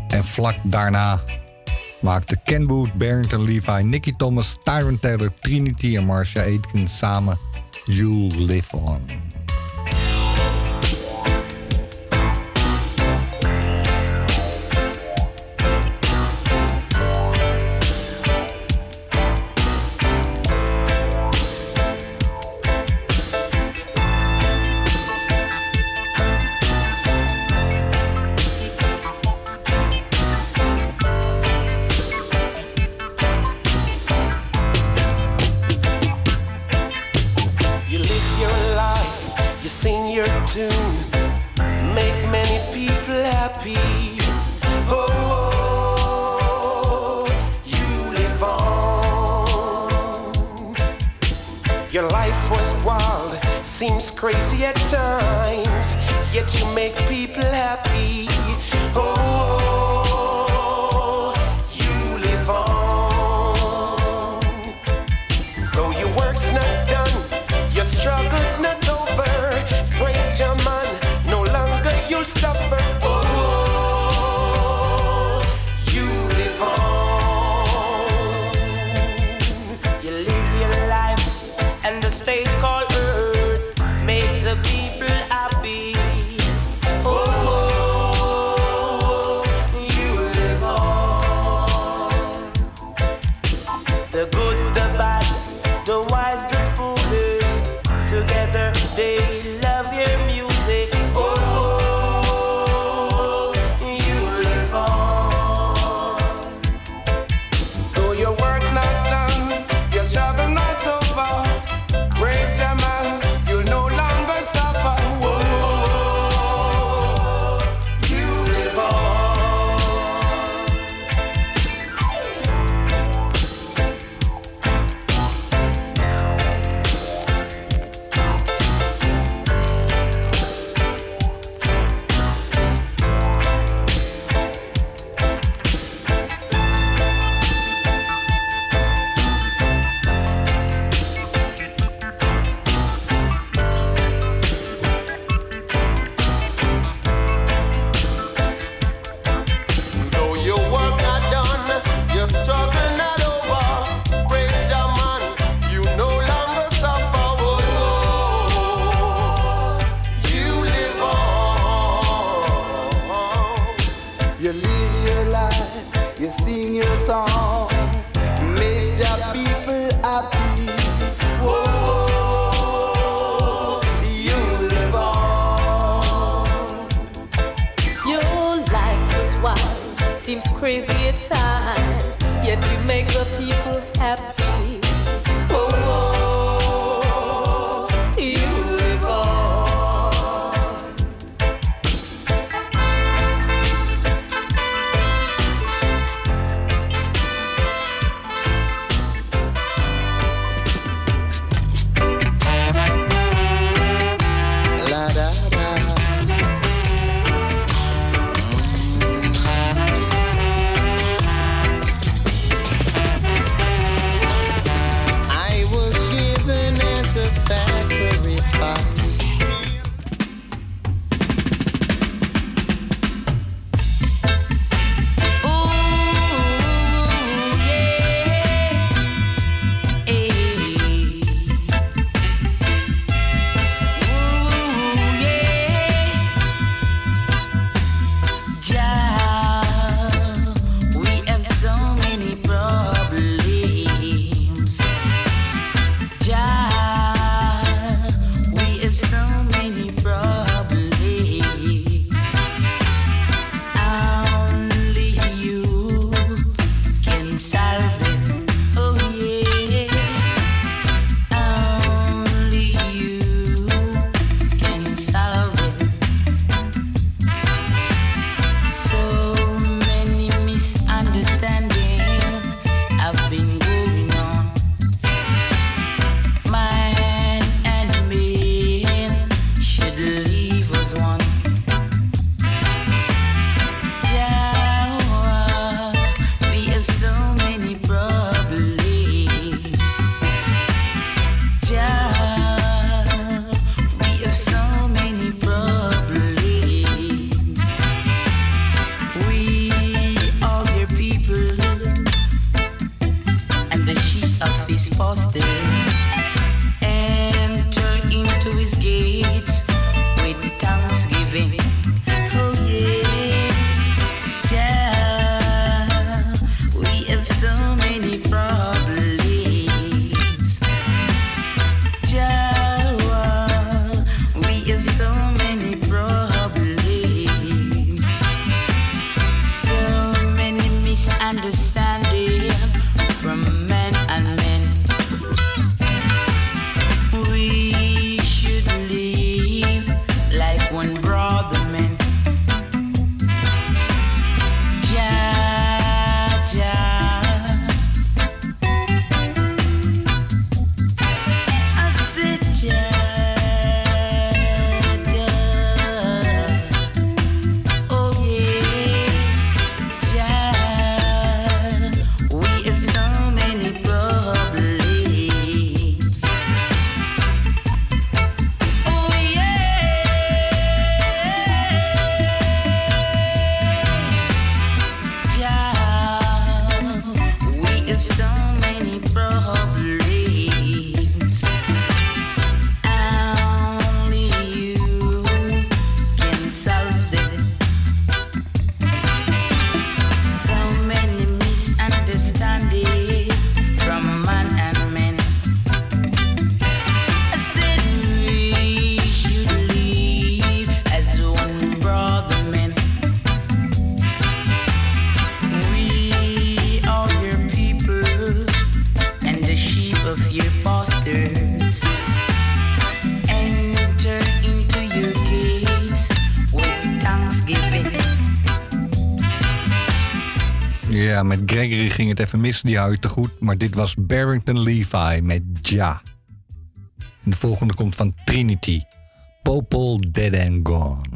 En vlak daarna maakten Kenwood, Barrington Levi, Nicky Thomas, Tyron Taylor, Trinity en Marcia Aitken samen You Live On. Gregory ging het even mis, die hou te goed. Maar dit was Barrington Levi met Ja. En de volgende komt van Trinity. Popol Dead and Gone.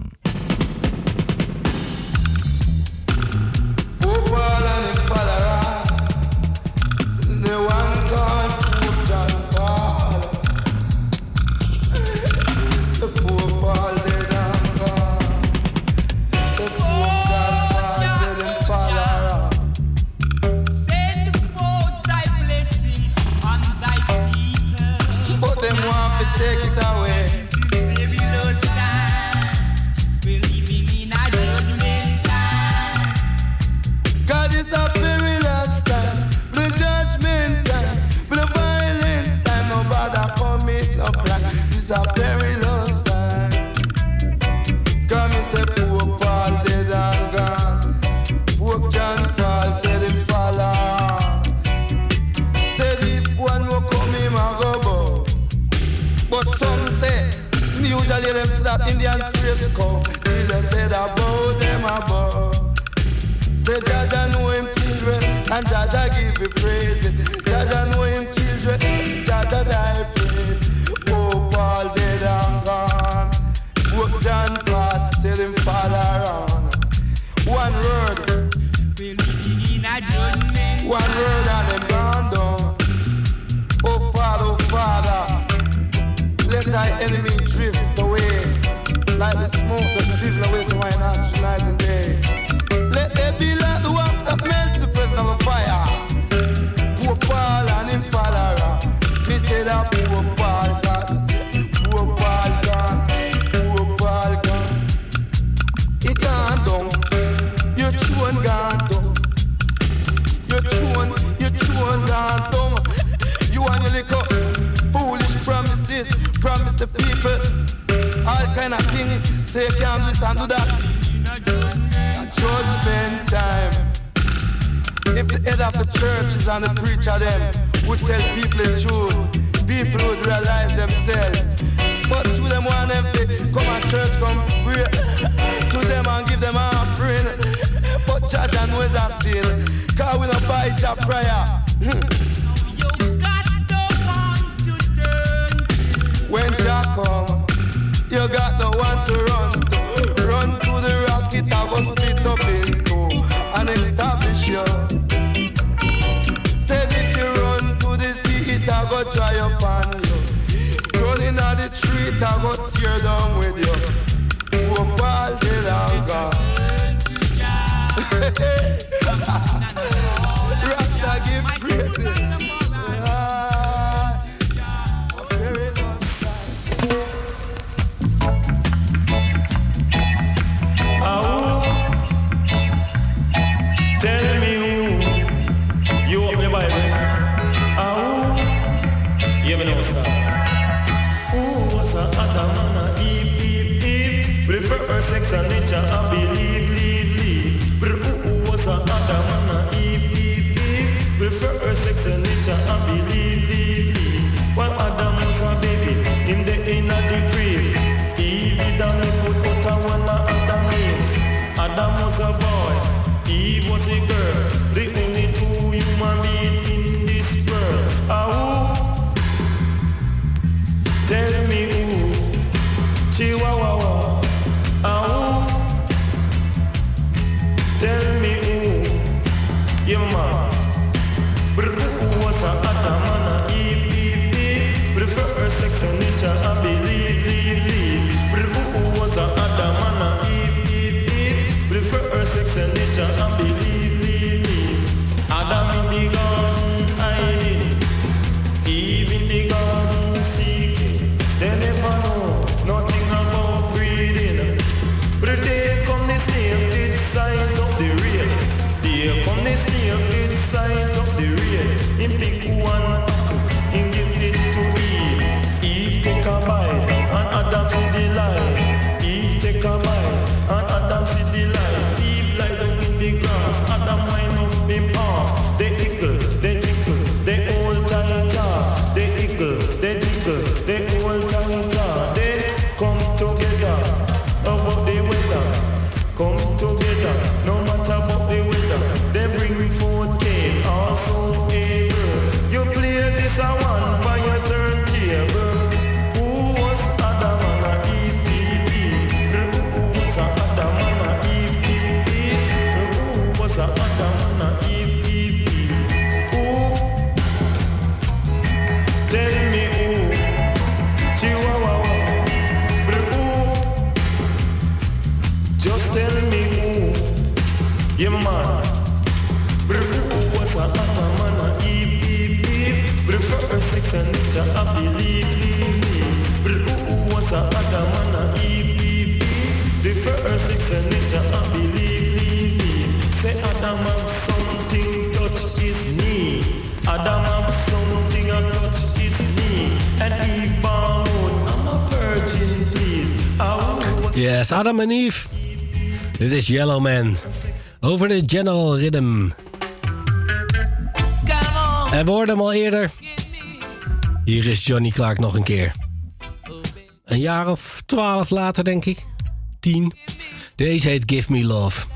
チャデ was Adam en Eve. Dit is Yellow Man. Over de general rhythm. En we hem al eerder. Hier is Johnny Clark nog een keer. Een jaar of twaalf later, denk ik. Tien. Deze heet Give Me Love.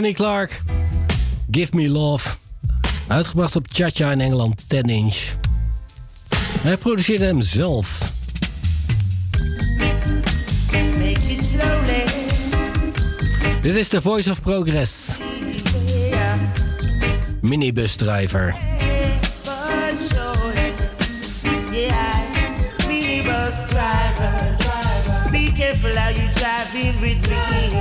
Johnny Clark, Give Me Love. Uitgebracht op Cha-Cha in Engeland, 10 inch. Hij produceerde hem zelf. Dit is The Voice of Progress. Minibusdrijver. Be careful how you driving with me.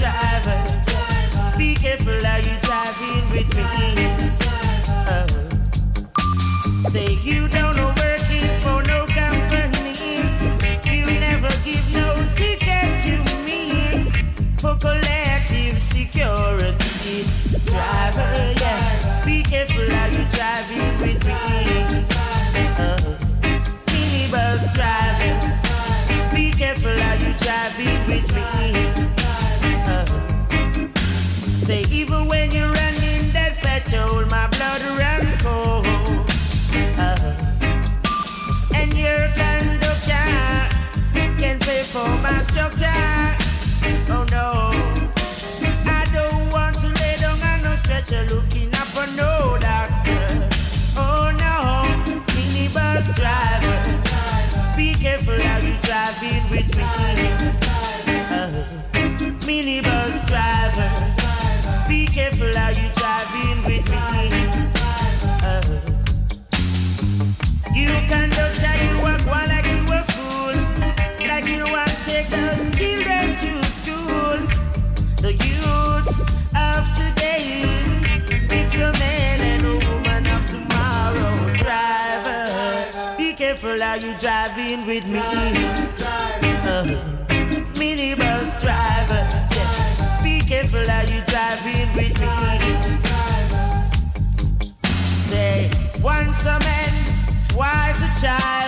driver. Be careful how you driving with me. Uh, minibus driver, yeah. be careful how you driving with me. Say once a man, twice a child.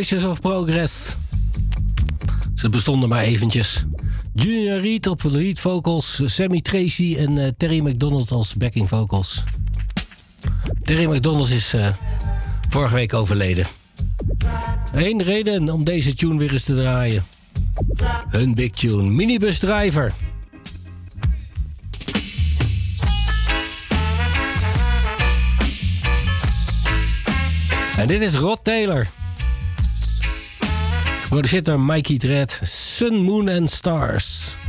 Voices of Progress. Ze bestonden maar eventjes. Junior Reed op lead vocals, Sammy Tracy en eh, Terry McDonald als backing vocals. Terry McDonald is eh, vorige week overleden. Eén reden om deze tune weer eens te draaien. Hun big tune, Minibus Driver. En dit is Rod Taylor. Produceert Mikey Dredd, Sun, Moon and Stars.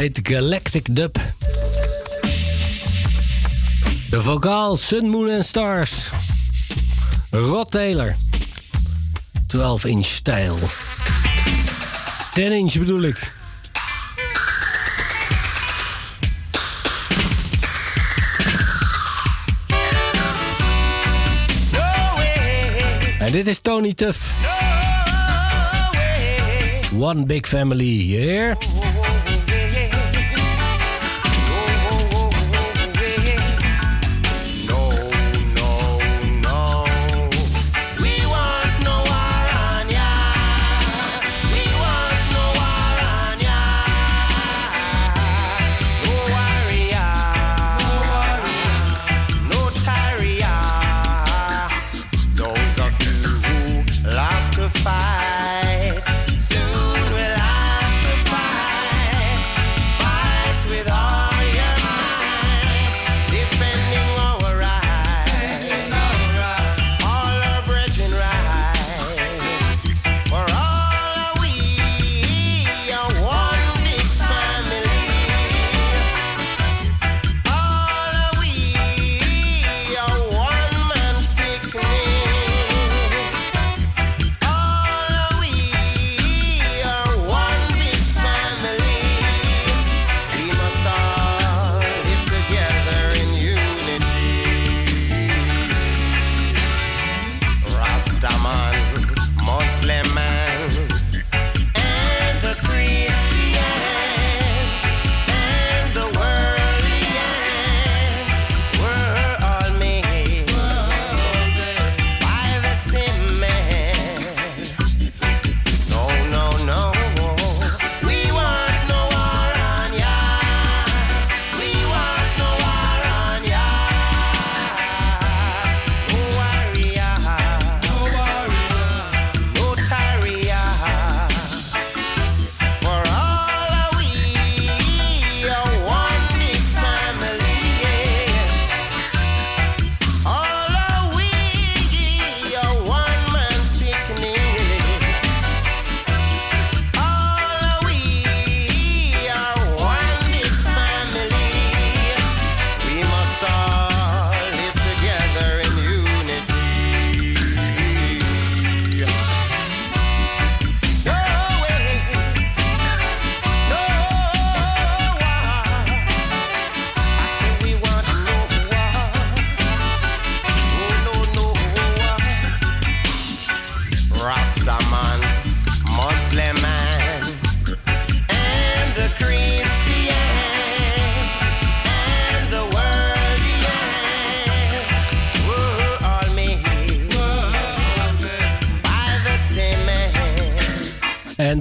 heet Galactic Dub. De vocaal Sun, Moon and Stars. Rod Taylor. 12 inch stijl. 10 inch bedoel ik. En dit is Tony Tuff. One big family, yeah.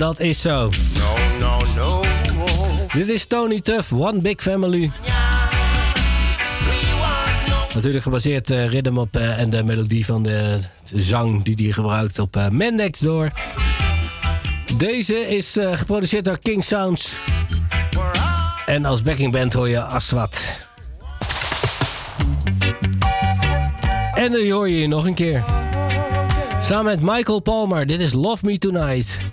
Dat is zo. Dit is Tony Tuff, One Big Family. Natuurlijk gebaseerd uh, rhythm op eh, en de melodie van de, zang die hij gebruikt op eh, uh, Man Door. Deze is geproduceerd door King Sounds. En als backing band hoor je Aswat. En dan hoor je je nog een keer. Samen met Michael Palmer, dit is Love Me Tonight.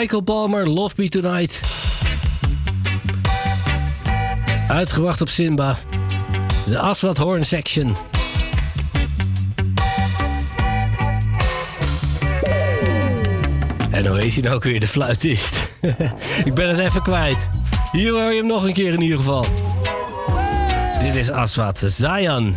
Michael Palmer, Love Me Tonight. Uitgewacht op Simba. De Aswad Horn Section. En hoe is hij nou ook weer de fluitist? [LAUGHS] Ik ben het even kwijt. Hier hoor je hem nog een keer in ieder geval. Dit is Aswat Zayan.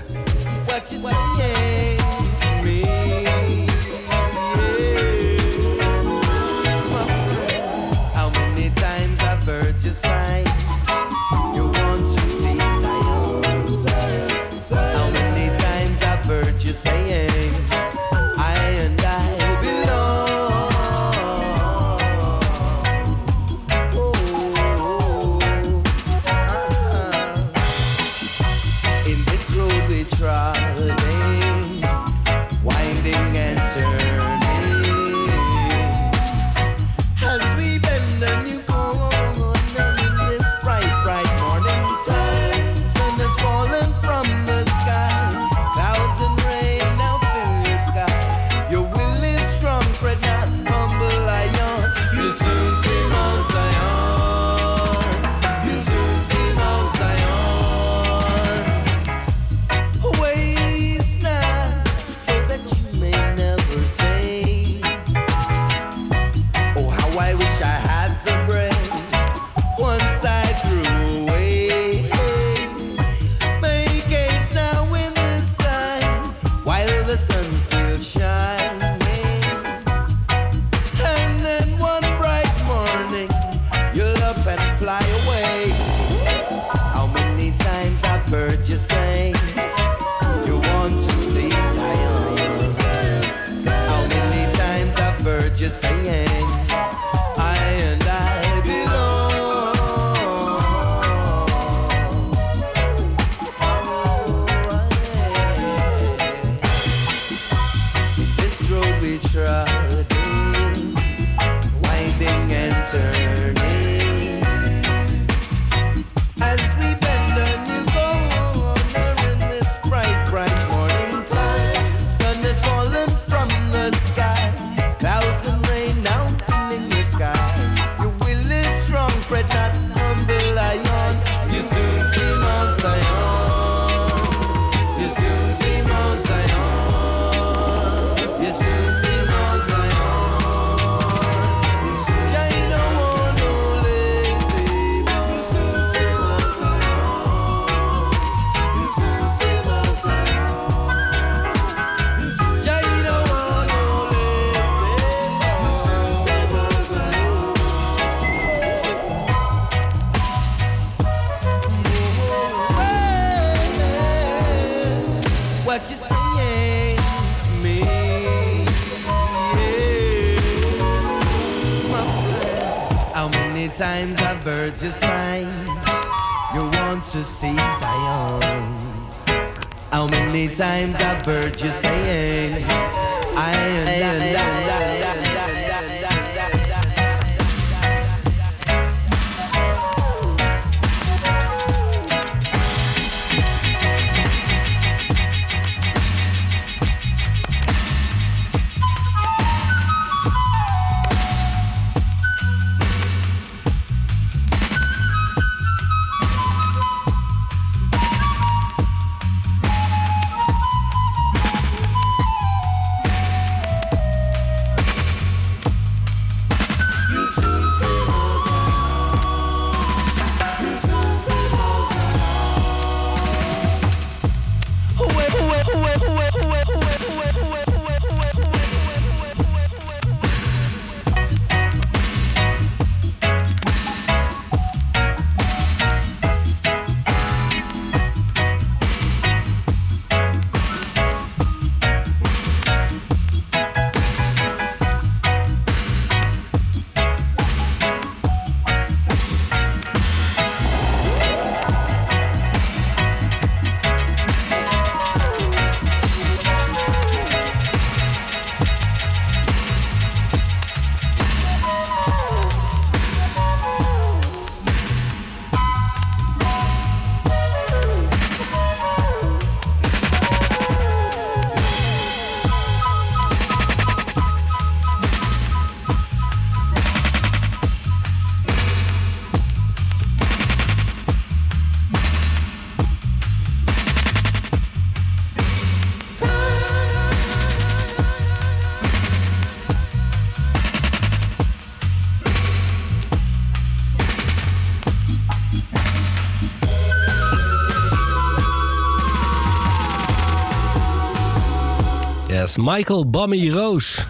Michael Bammy Roos.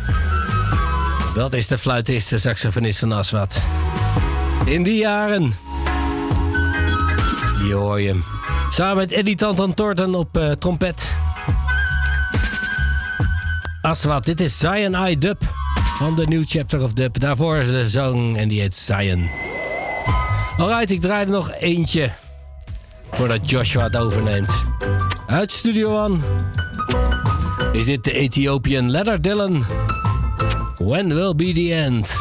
Dat is de fluitist, de saxofonist van Aswat. In die jaren. Hier hoor je hem. Samen met Eddie Tantan Torten op eh, trompet. Aswat, dit is Zion I Dub van de New Chapter of Dub. Daarvoor is de zang en die heet Zion. Alright, ik draai er nog eentje voordat Joshua het overneemt. Uit Studio One is it the Ethiopian Leonard Dillon. When will be the end?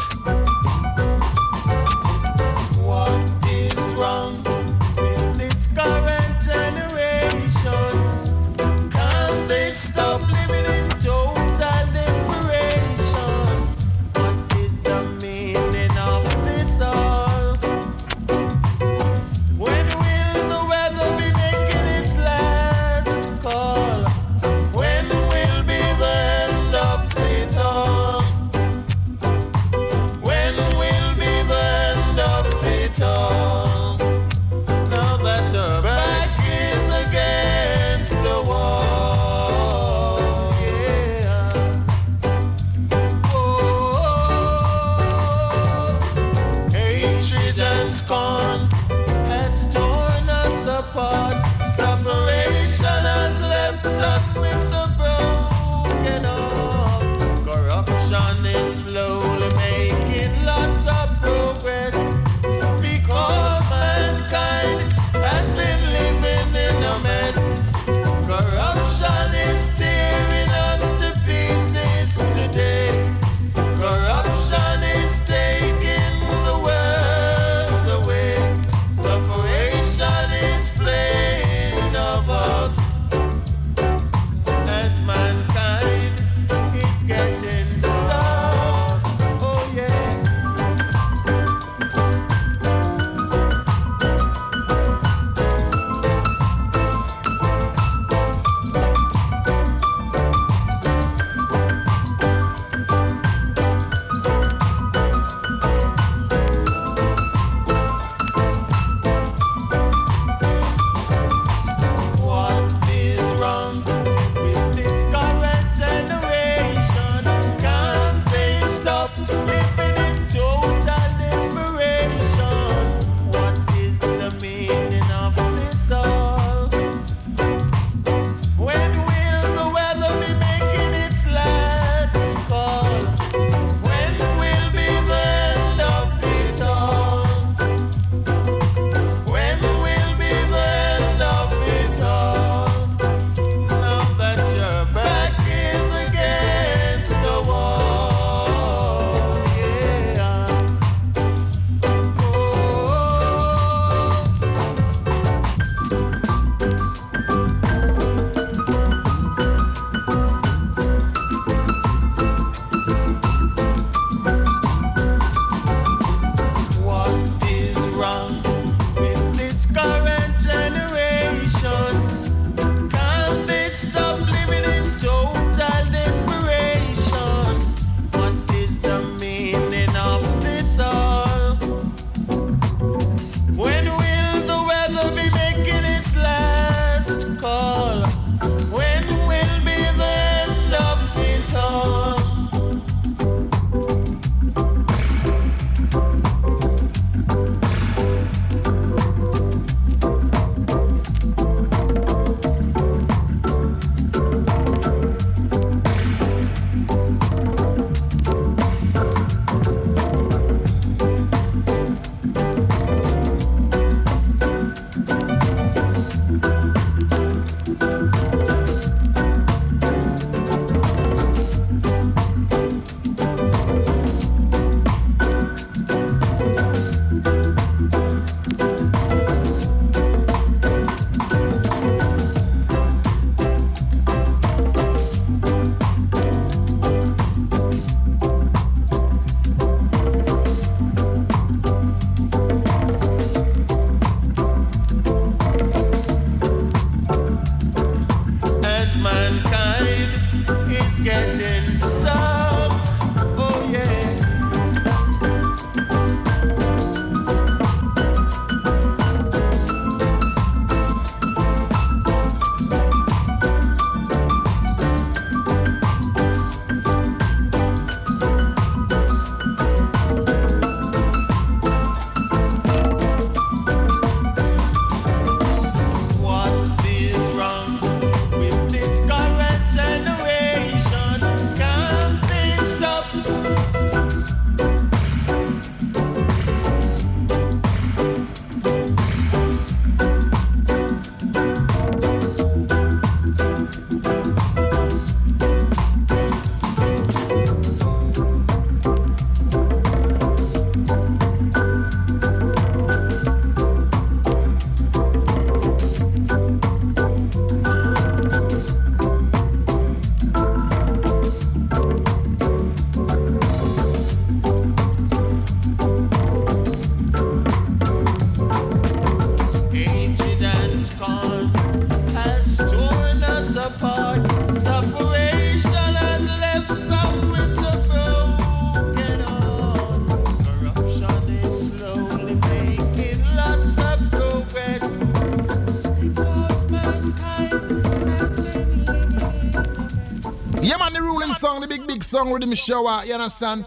song with him show out, you understand?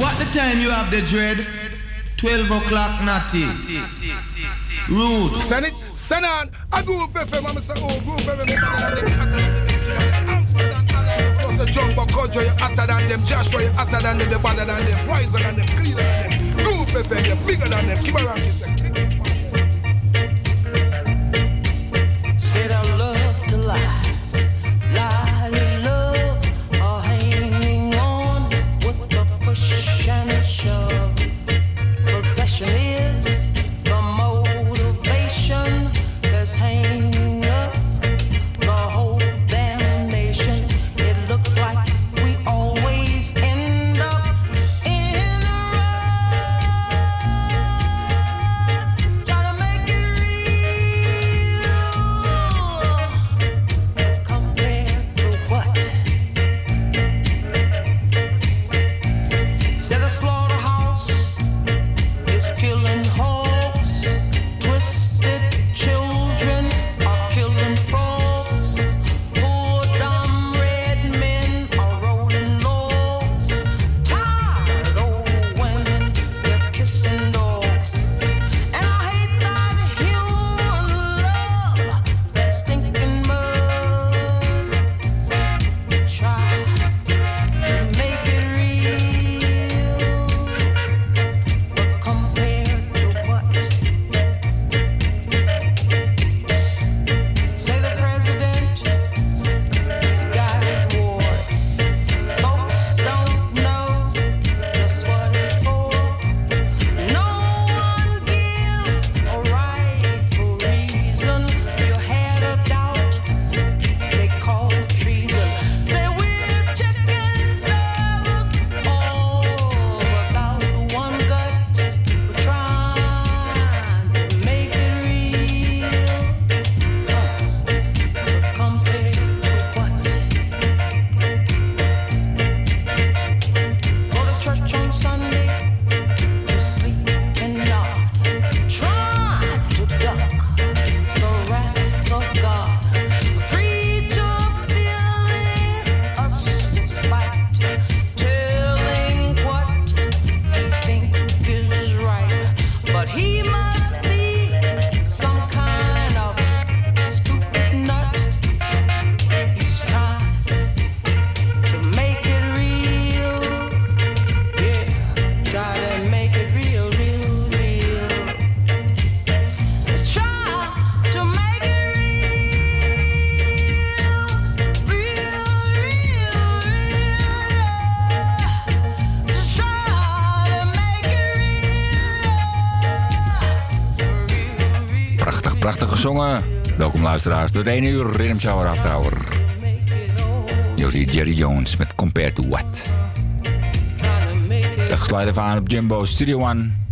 What the time you have the dread? 12 o'clock, natty. Rude. Send it, send on. I go up FM, I'm say, oh, go up FM, jumbo culture, you're hotter than them. Joshua, you're hotter than them, you're better than them, wiser than them, cleaner than them. Go FM, you're bigger than them. Keep around, jongen. Welkom luisteraars, door de 1 uur Rhythm Shower After Hour. Jerry Jones met Compared to What. De gesluit van aan op Jumbo Studio One.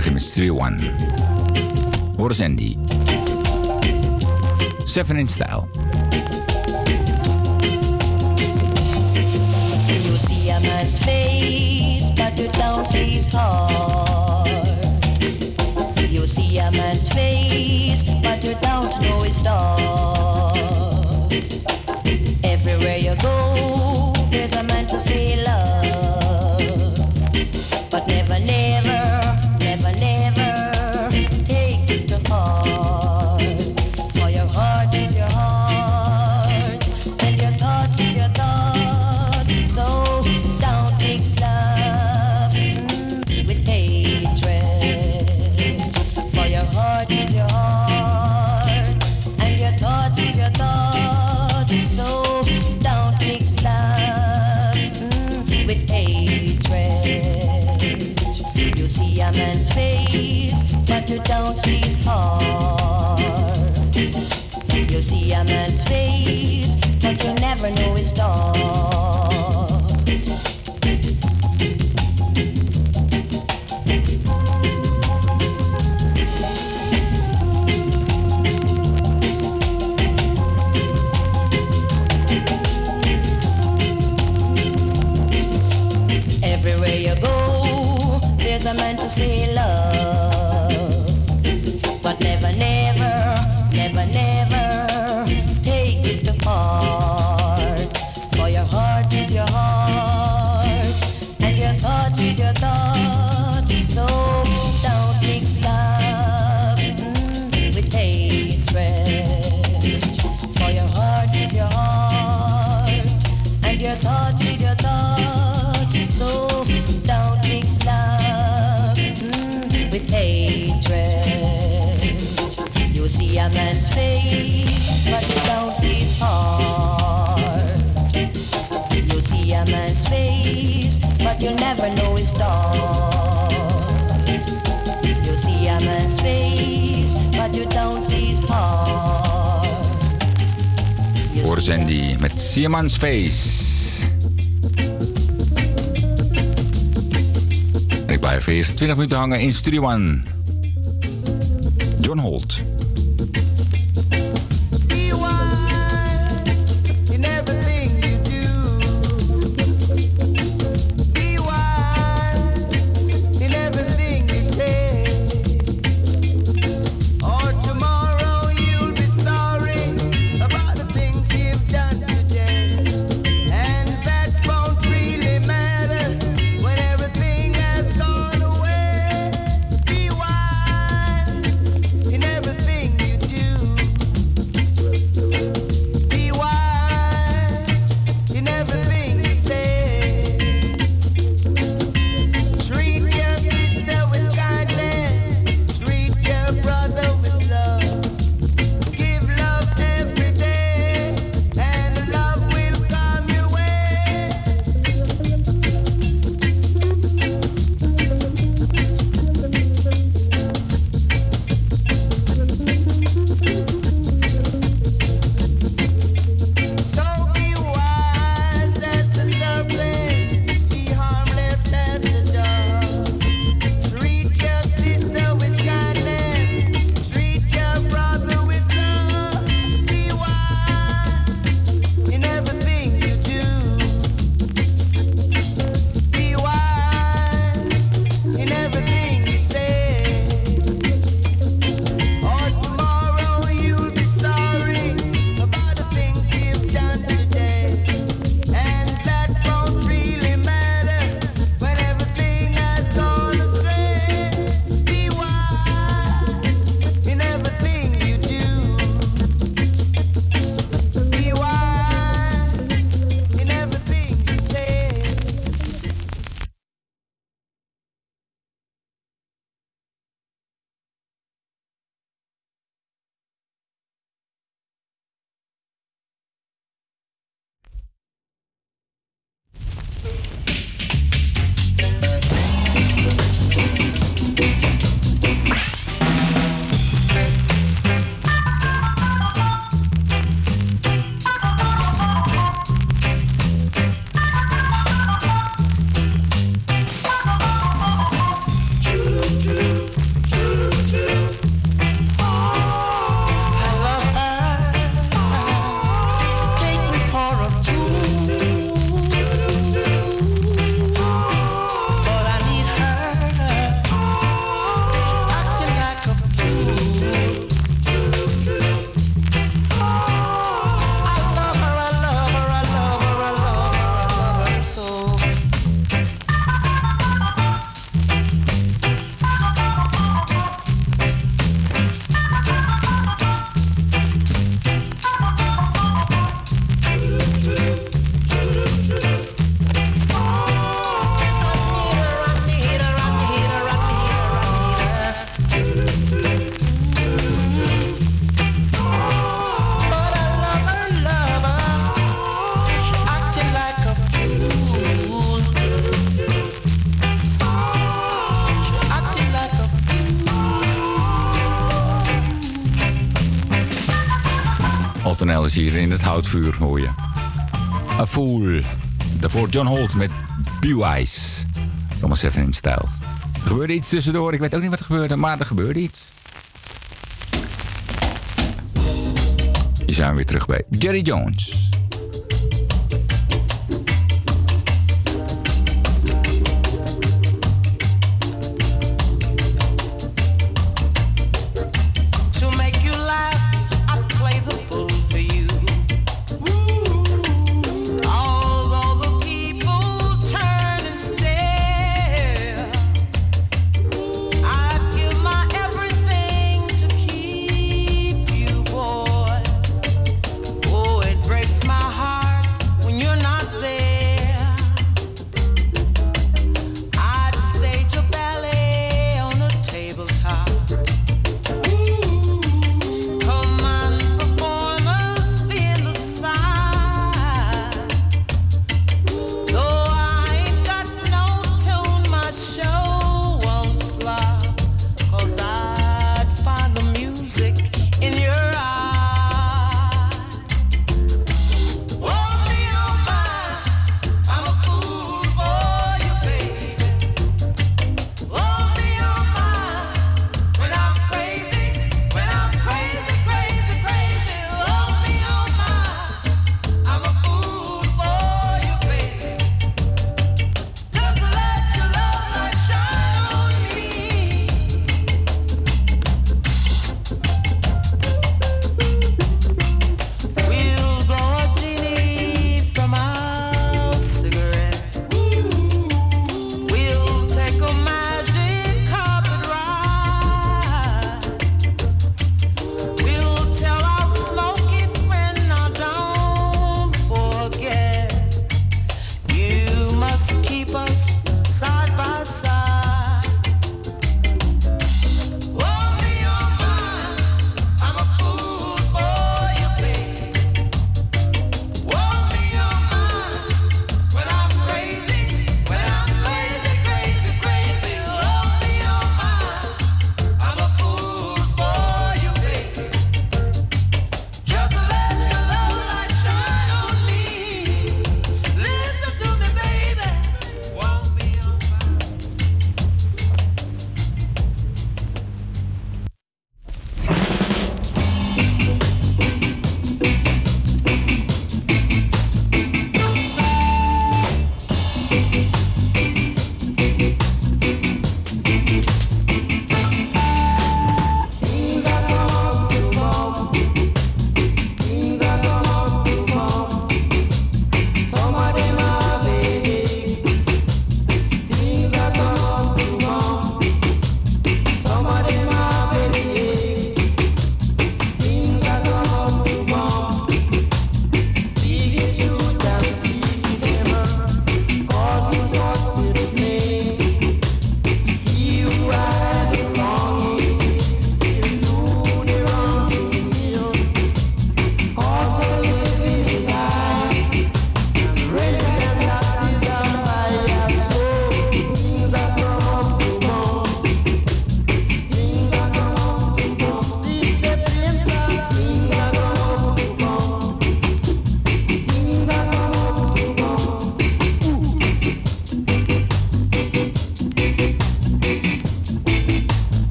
begin met Stray One. Horace Andy. Seven in Style. You see a man's face, but you don't see his heart. You see a man's face, but you don't know his thoughts. Everywhere you go, there's a man to say love. never its. Everywhere you go, there's a man to say Siermans Face. Ik blijf eerst 20 minuten hangen in Studio One. houtvuur, hoor je. A Fool. Daarvoor John Holt met Beewies. Allemaal even in stijl. Er gebeurde iets tussendoor. Ik weet ook niet wat er gebeurde, maar er gebeurde iets. We zijn weer terug bij Jerry Jones.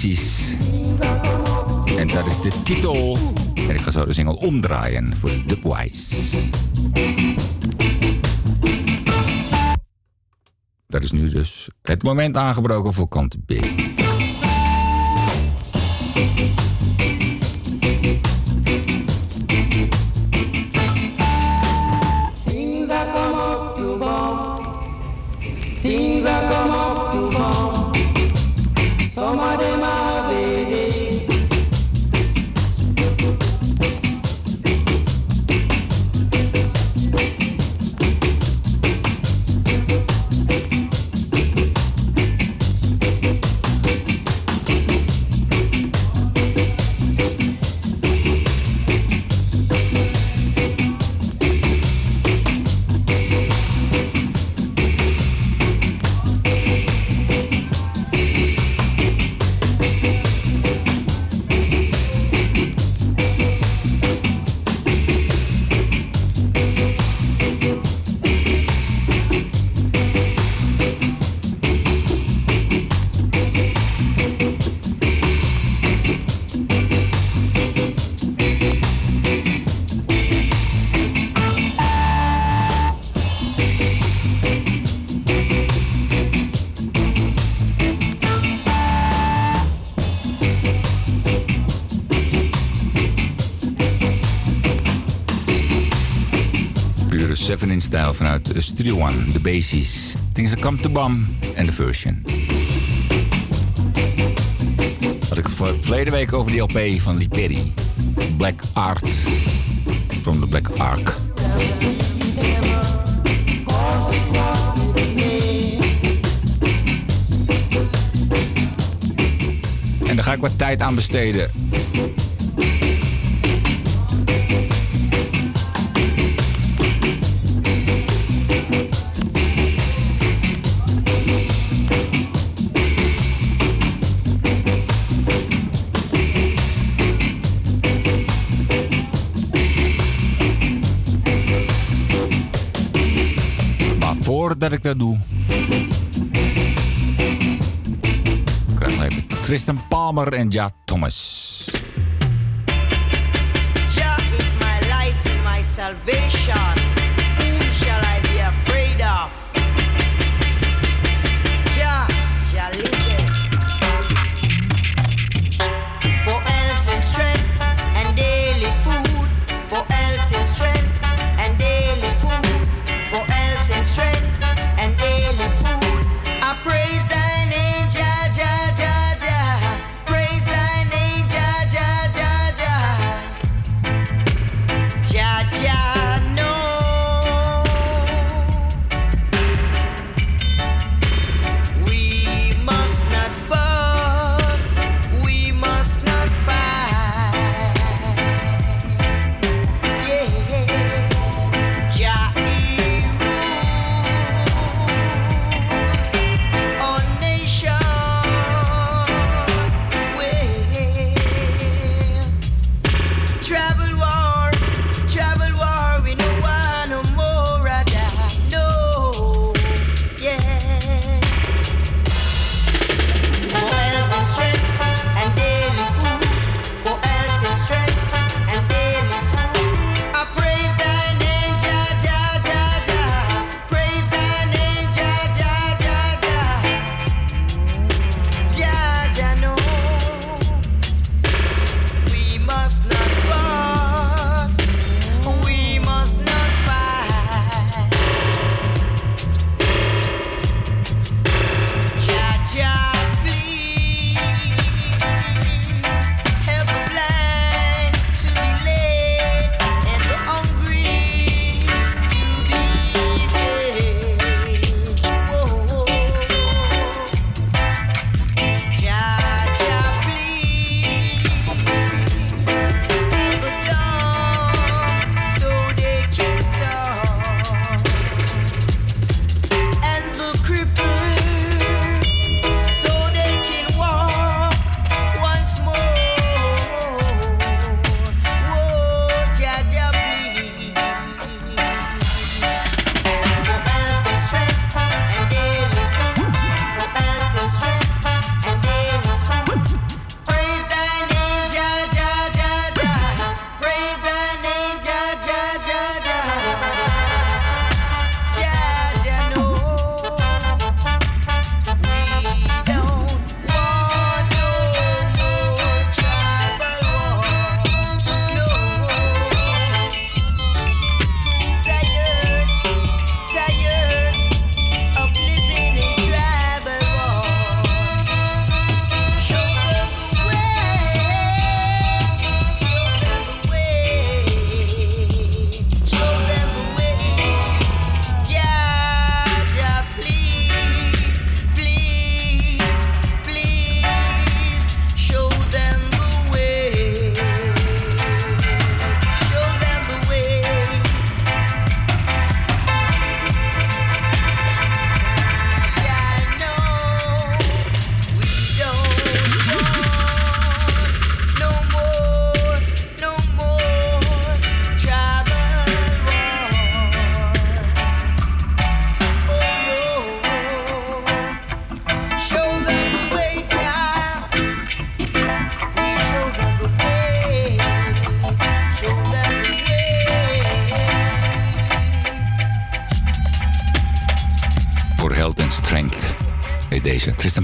Precies. En dat is de titel. En ik ga zo de single omdraaien voor de Dubwise. Dat is nu dus het moment aangebroken voor kant B. Studio One, de basis. Things That Come to Bam en de version. Had ik verleden week over die LP van Lee Perry. Black Art. From the Black Ark. En daar ga ik wat tijd aan besteden. cadeau. Ik krijg nog even Tristan Palmer en Ja Thomas.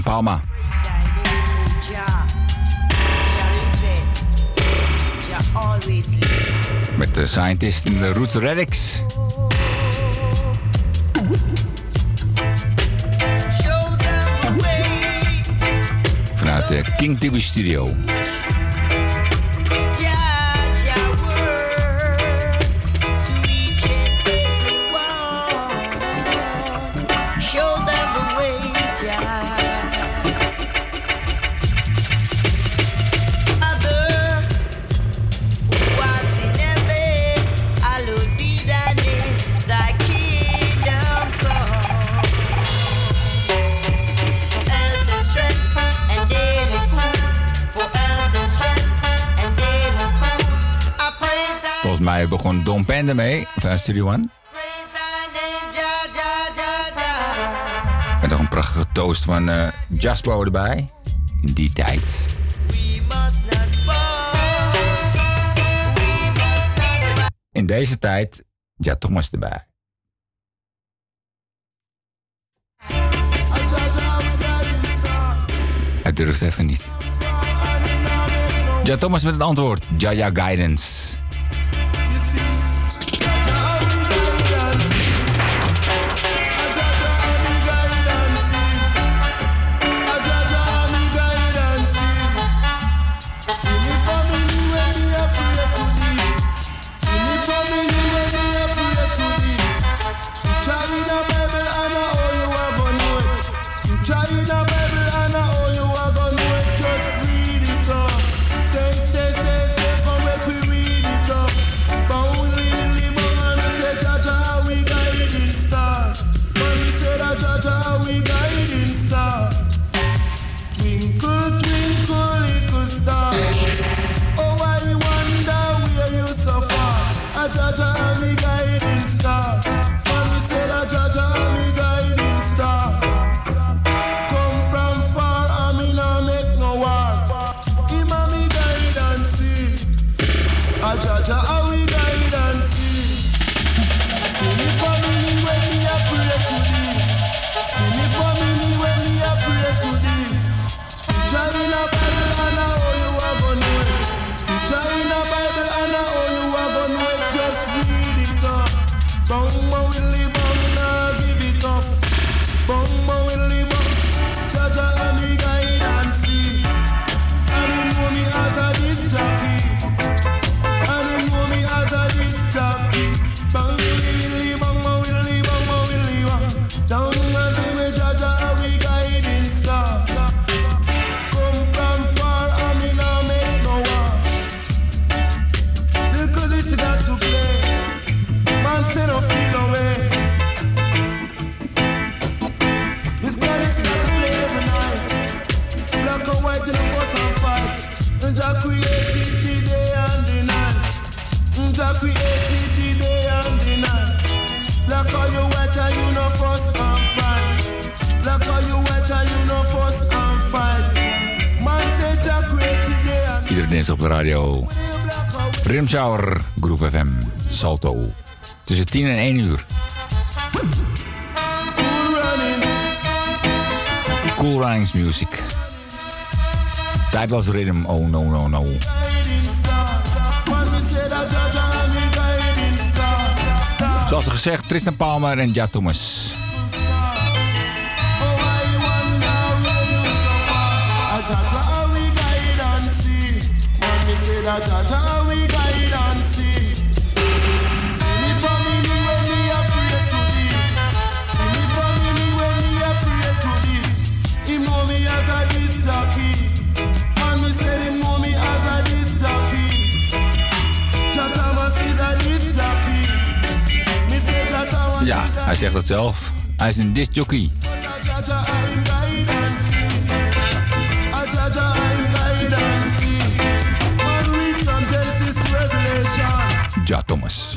Palma. Met de scientist in de Roots Radix. Vanuit de King TV Studio. Band ermee, van Studio One. met nog een prachtige toast van uh, erbij. In die tijd. In deze tijd, ja Thomas erbij. Hij durft even niet. Ja Thomas met het antwoord. Jaja Guidance. zoals rhythm. Oh no no no. Zoals gezegd, Tristan Palmer en Ja Thomas. zegt het zelf. Hij is een discjockey. Ja Thomas.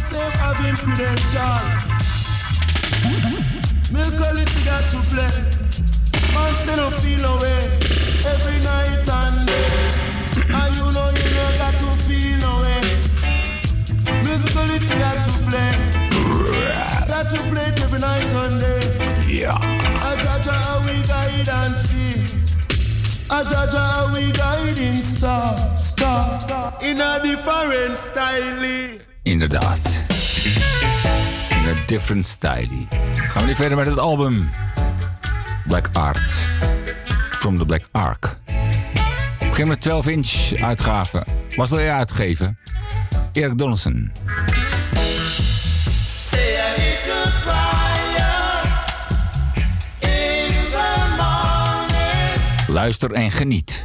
Milk only to play. Man, no feel. to play every night and day. Yeah. Ajaja, we guide and see. Ajaja, we guide in star, star. In a different style. Inderdaad. In a different style. Gaan we nu verder met het album. Black Art. From the Black Ark. Begin met 12 inch uitgave. Was dat jij uitgeven, Erik Donaldson. Luister en geniet.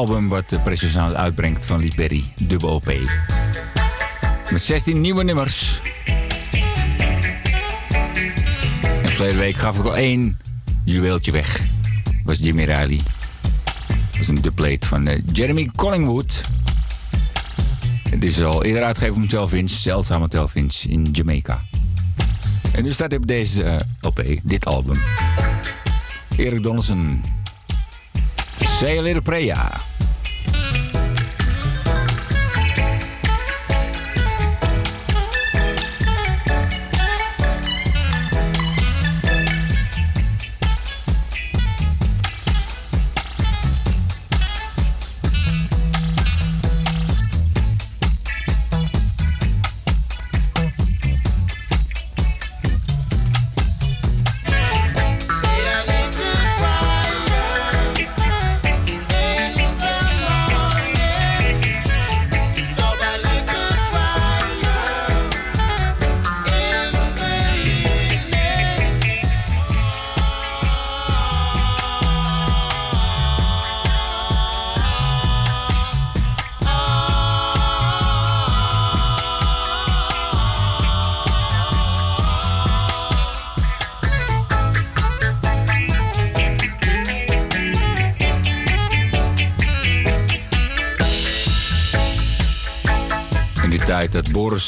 Album wat Precious Sound uitbrengt van Lee Perry, dubbel OP. Met 16 nieuwe nummers. En verleden week gaf ik al één juweeltje weg. Was Jimmy Riley. Dat was een dubplate van eh, Jeremy Collingwood. Het is al eerder uitgegeven op 12 inch, zeldzame 12 inch in Jamaica. En nu staat op deze eh, LP, dit album. Erik Donaldson. Say a prayer.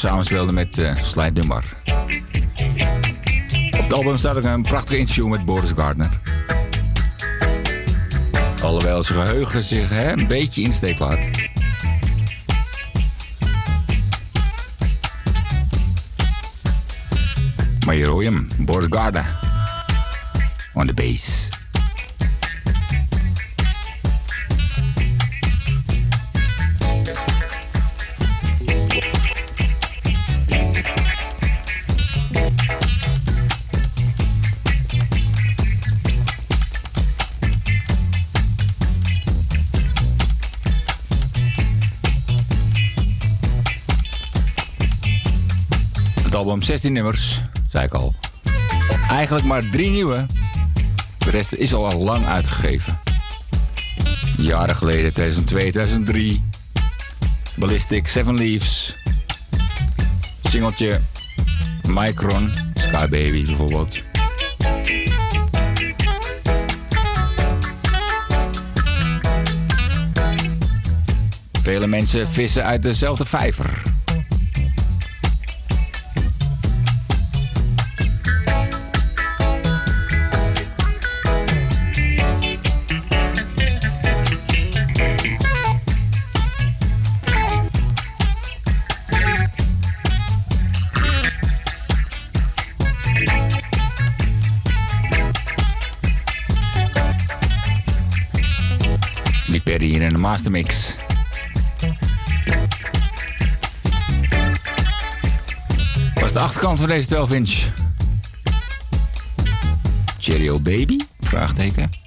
Samenspeelde met uh, Sly Dunbar. Op het album staat ook een prachtig interview met Boris Gardner. Alhoewel zijn geheugen zich hè, een beetje in de steek laat. Maar hier hoor je hem, Boris Gardner. On the bass. Album 16 nummers, zei ik al. Eigenlijk maar drie nieuwe. De rest is al lang uitgegeven. Jaren geleden, 2002, 2003. Ballistic, Seven Leaves. Singeltje Micron, Sky Baby bijvoorbeeld. Vele mensen vissen uit dezelfde vijver. Deze 12 inch. Cheerio Baby? Vraagteken.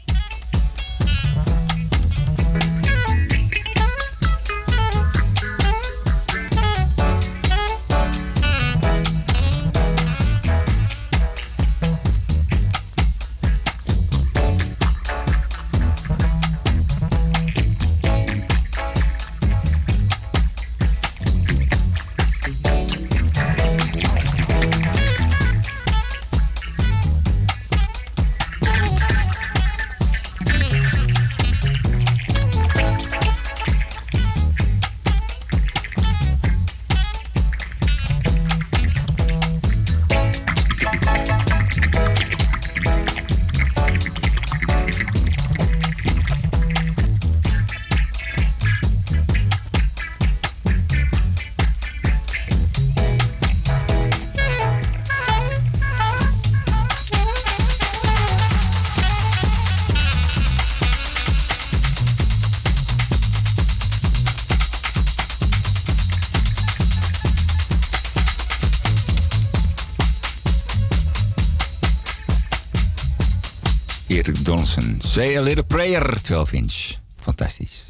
Say a Little Prayer, 12 inch. Fantastisch.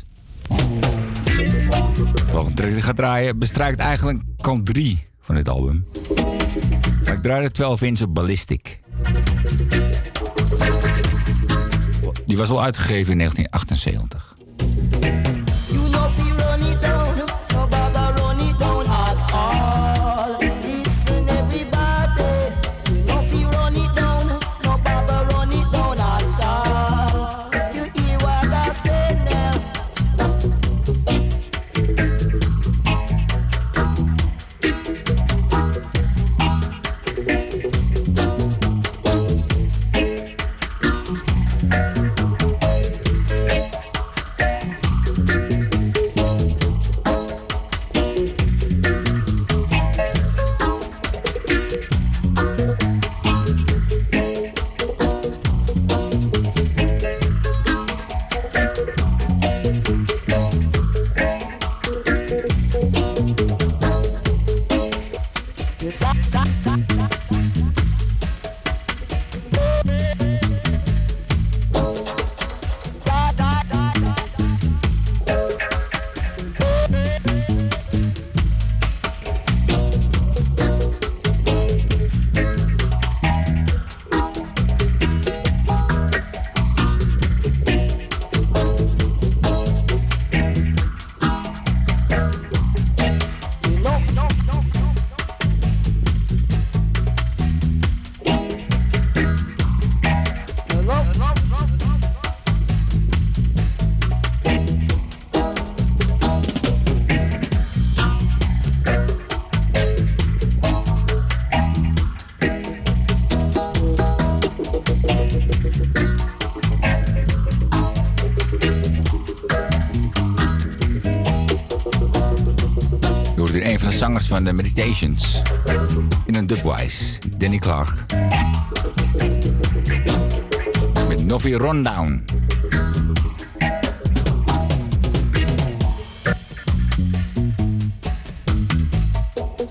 Wat ik terug ga draaien bestrijkt eigenlijk kant 3 van dit album. Ik draai de 12 inch op Ballistic. Die was al uitgegeven in 1978. De Meditations. In een dubwise. Danny Clark. Met Novi Rundown.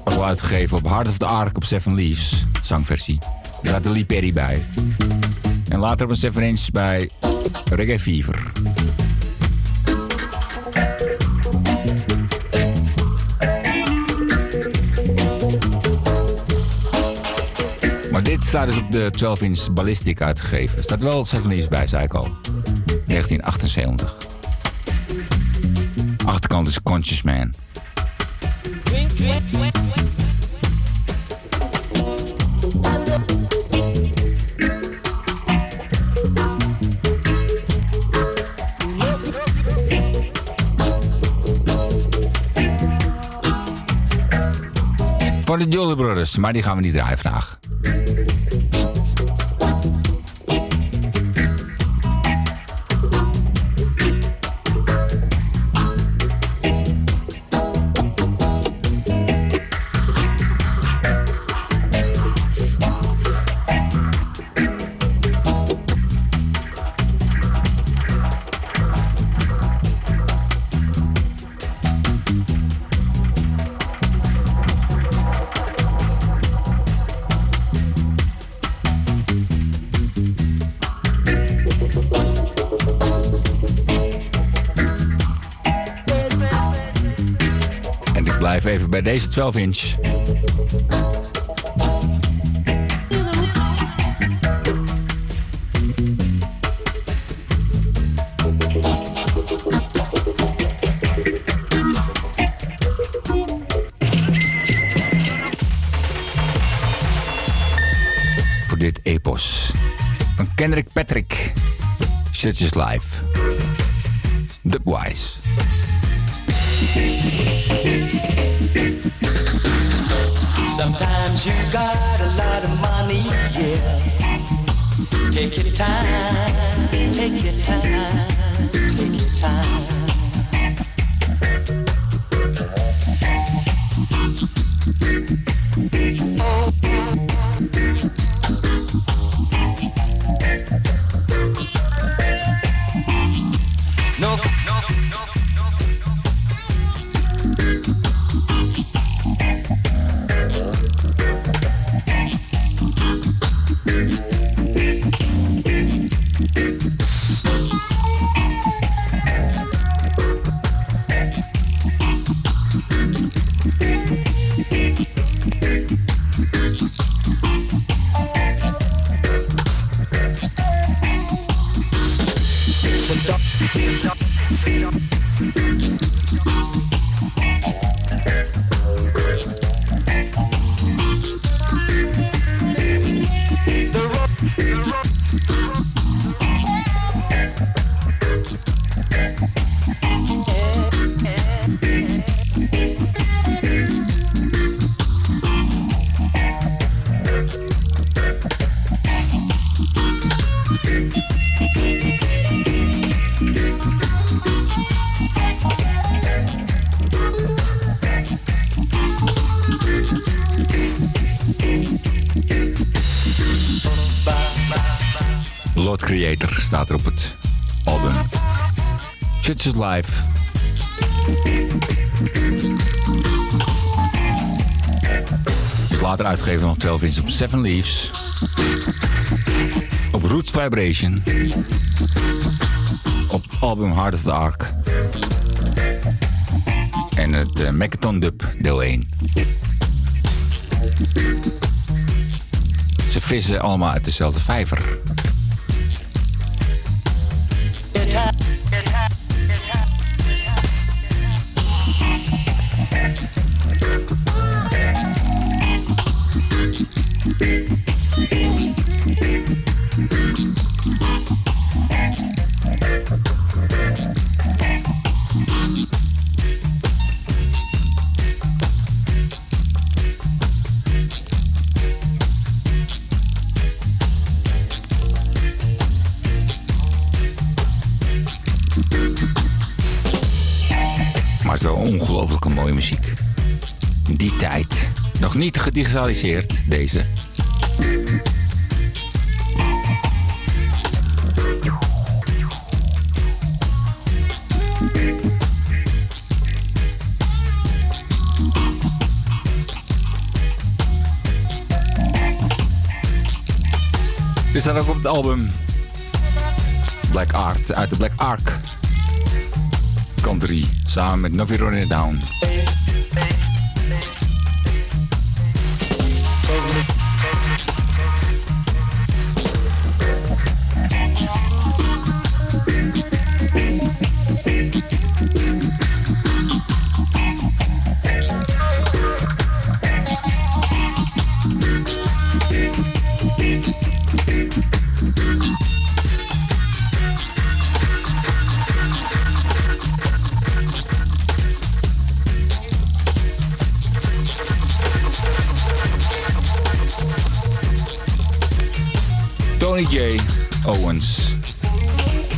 Wel uitgegeven op Heart of the Ark op Seven Leaves. Zangversie. Er staat de Lee Perry bij. En later op een 7 inch bij Reggae Fever. Dit staat dus op de 12 inch Ballistic uitgegeven. Er staat wel 7 inch bij, zei ik al. 1978. Achterkant is Conscious Man. Van de Jolly Brothers, maar die gaan we niet draaien vandaag. Deze 12 inch. Voor dit epos. Van Kendrick Patrick. Such is life. Dubwise. Sometimes you got a lot of money, yeah. Take your time, take your time, take your time. Creator staat er op het album. Church is Live. Is later uitgegeven nog 12 inch op Seven Leaves. Op Roots Vibration. Op album Heart of the Ark. En het uh, Dub deel 1. Ze vissen allemaal uit dezelfde vijver. Niet gedigitaliseerd, deze. Dit staat ook op het album Black Art uit de Black Ark. 3, samen met Novi Running Down. Tony J. Owens.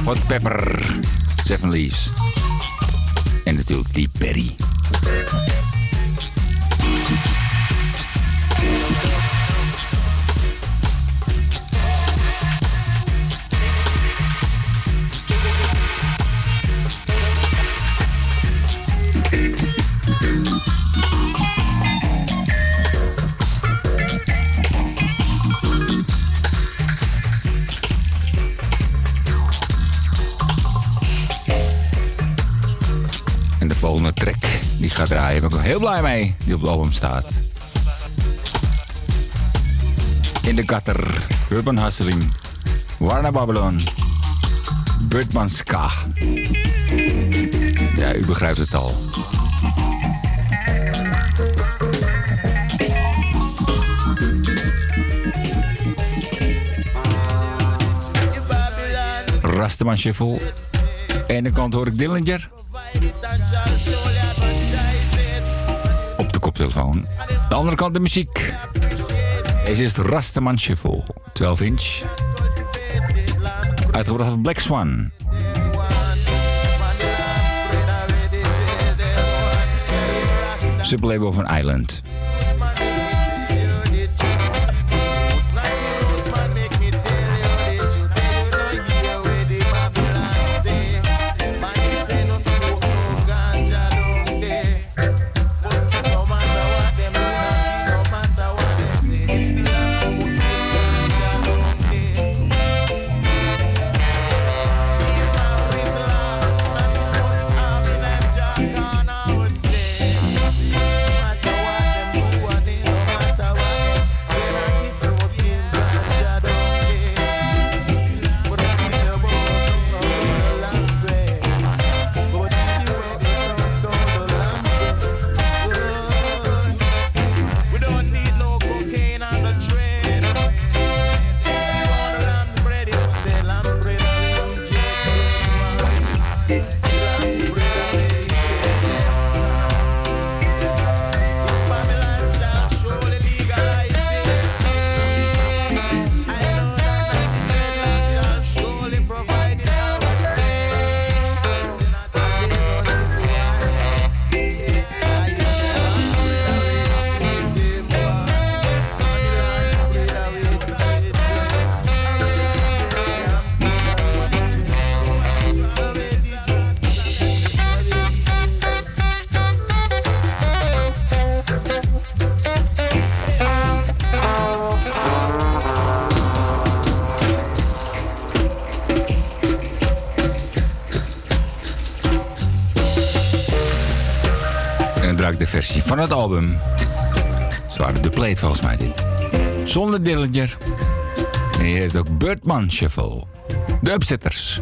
Hot Pepper. Seven Leaves. En natuurlijk die Perry. Draaien, ben ik heel blij mee, die op het album staat. In de gutter, Urban Hustling, Warner Babylon, Birdman Ska. Ja, u begrijpt het al. Rastaman Shuffle. Aan de kant hoor ik Dillinger. Koptelefoon. De andere kant de muziek. Deze is Rastaman Shuffle. 12 inch. Uitgebracht van Black Swan. Sublabel van Island. Het album. Zware de plate volgens mij dit. Zonder Dillinger. En hier heeft ook Birdman Shuffle. De Upsetters.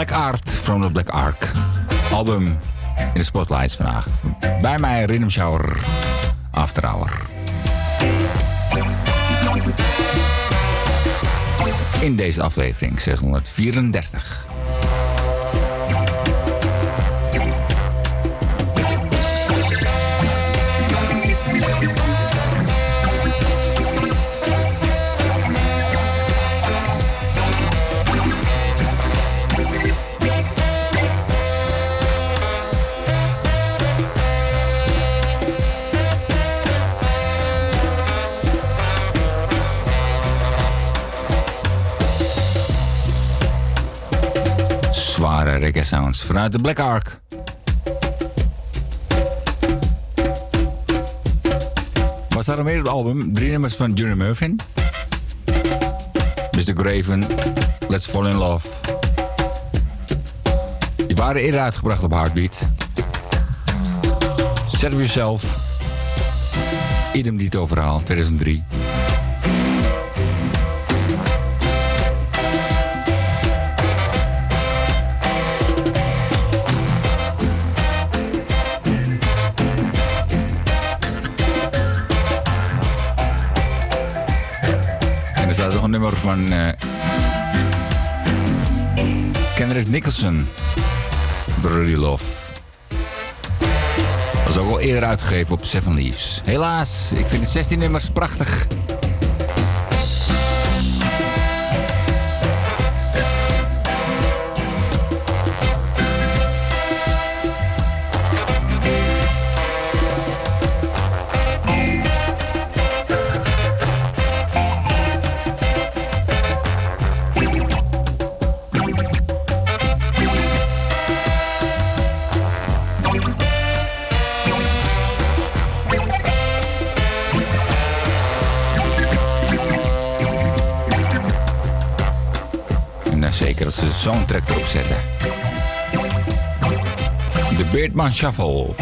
Black Art from the Black Ark. Album in de spotlights vandaag. Bij mij Rhythm Shower After Hour. In deze aflevering 634. Sounds vanuit de Black Ark. Was daarom weer het album. Drie nummers van Johnny Murphin. Mr. Graven, Let's Fall in Love. Die waren eerder uitgebracht op Heartbeat. Set Up Yourself. Idem Dito verhaal, 2003. van uh, Kendrick Nicholson. Brody Love. Was ook al eerder uitgegeven op Seven Leaves. Helaas, ik vind de 16 nummers prachtig. zo'n trek erop zetten. De Beardman Shuffle.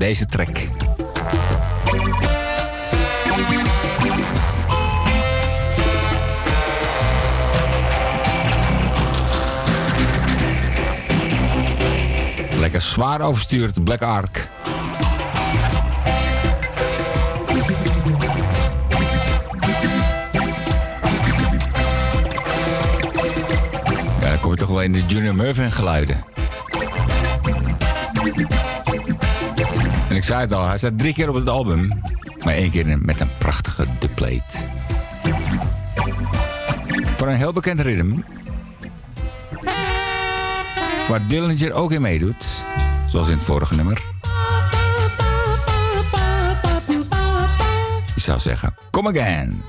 deze track. Lekker zwaar overstuurd, Black Ark. Ja, dan kom je toch wel in de Junior Mervyn geluiden. zei het al, hij staat drie keer op het album. Maar één keer met een prachtige duplate. Voor een heel bekend ritme. Waar Dillinger ook in meedoet. Zoals in het vorige nummer. Ik zou zeggen, come again.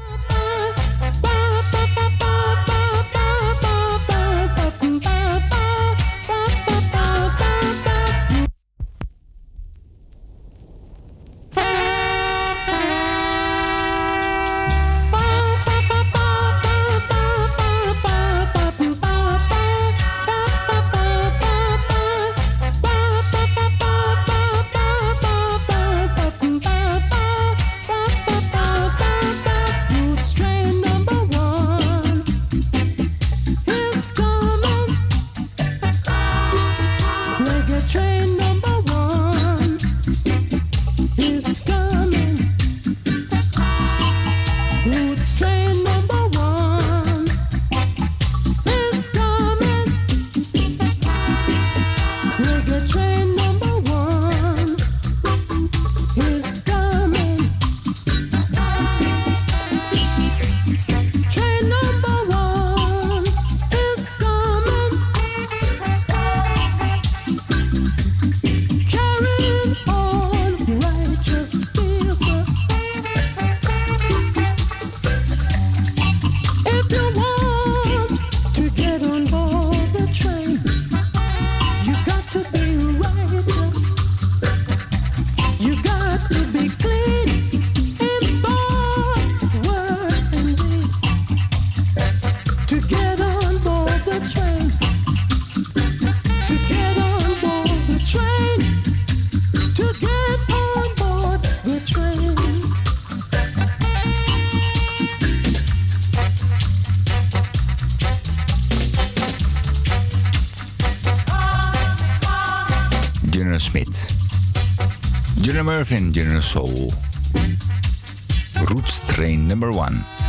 Murvin, General Soul. Roots Train number one.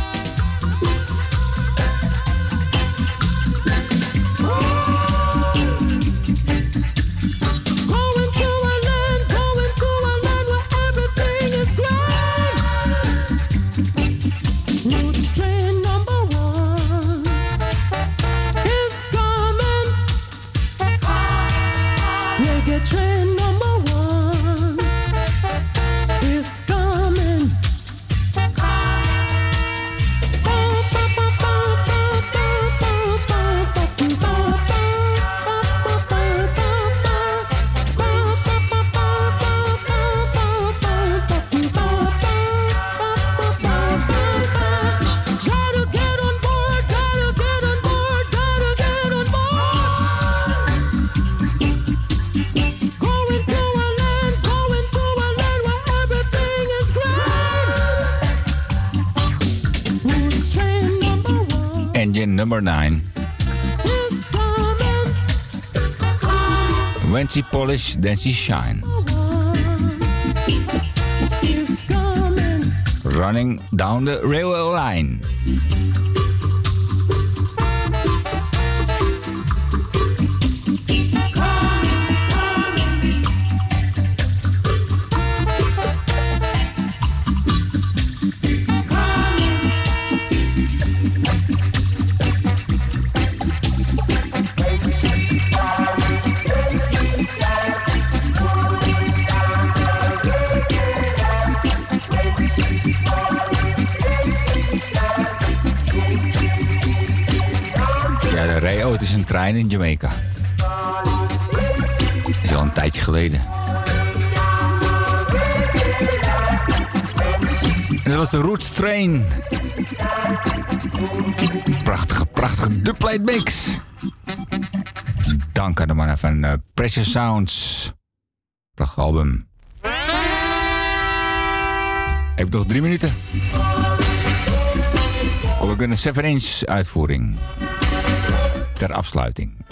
Number 9. When she polish, then she shine. Running down the railway line. In Jamaica. Dat is al een tijdje geleden. En dat was de Roots Train. Prachtige, prachtige dubplate mix. Dank aan de mannen van eh, Precious Sounds. Prachtig album. Ik heb nog drie minuten. Kom ik een 7-inch uitvoering. Ter afsluiting.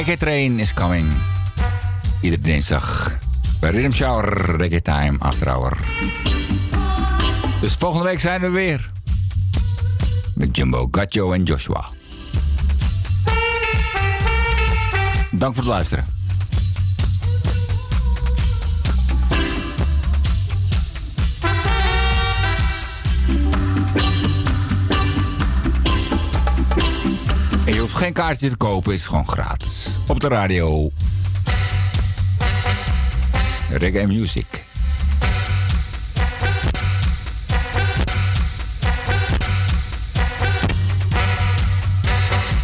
Reggae Train is coming. Iedere dinsdag bij Rhythm Shower Reggae Time After Hour. Dus volgende week zijn we weer. Met Jumbo, Gacho en Joshua. Dank voor het luisteren. En je hoeft geen kaartje te kopen, is gewoon gratis. Op de radio. Reggae Music.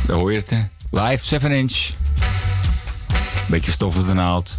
Daar hoor je het, hè? Live 7 inch. Beetje stof uit de naald.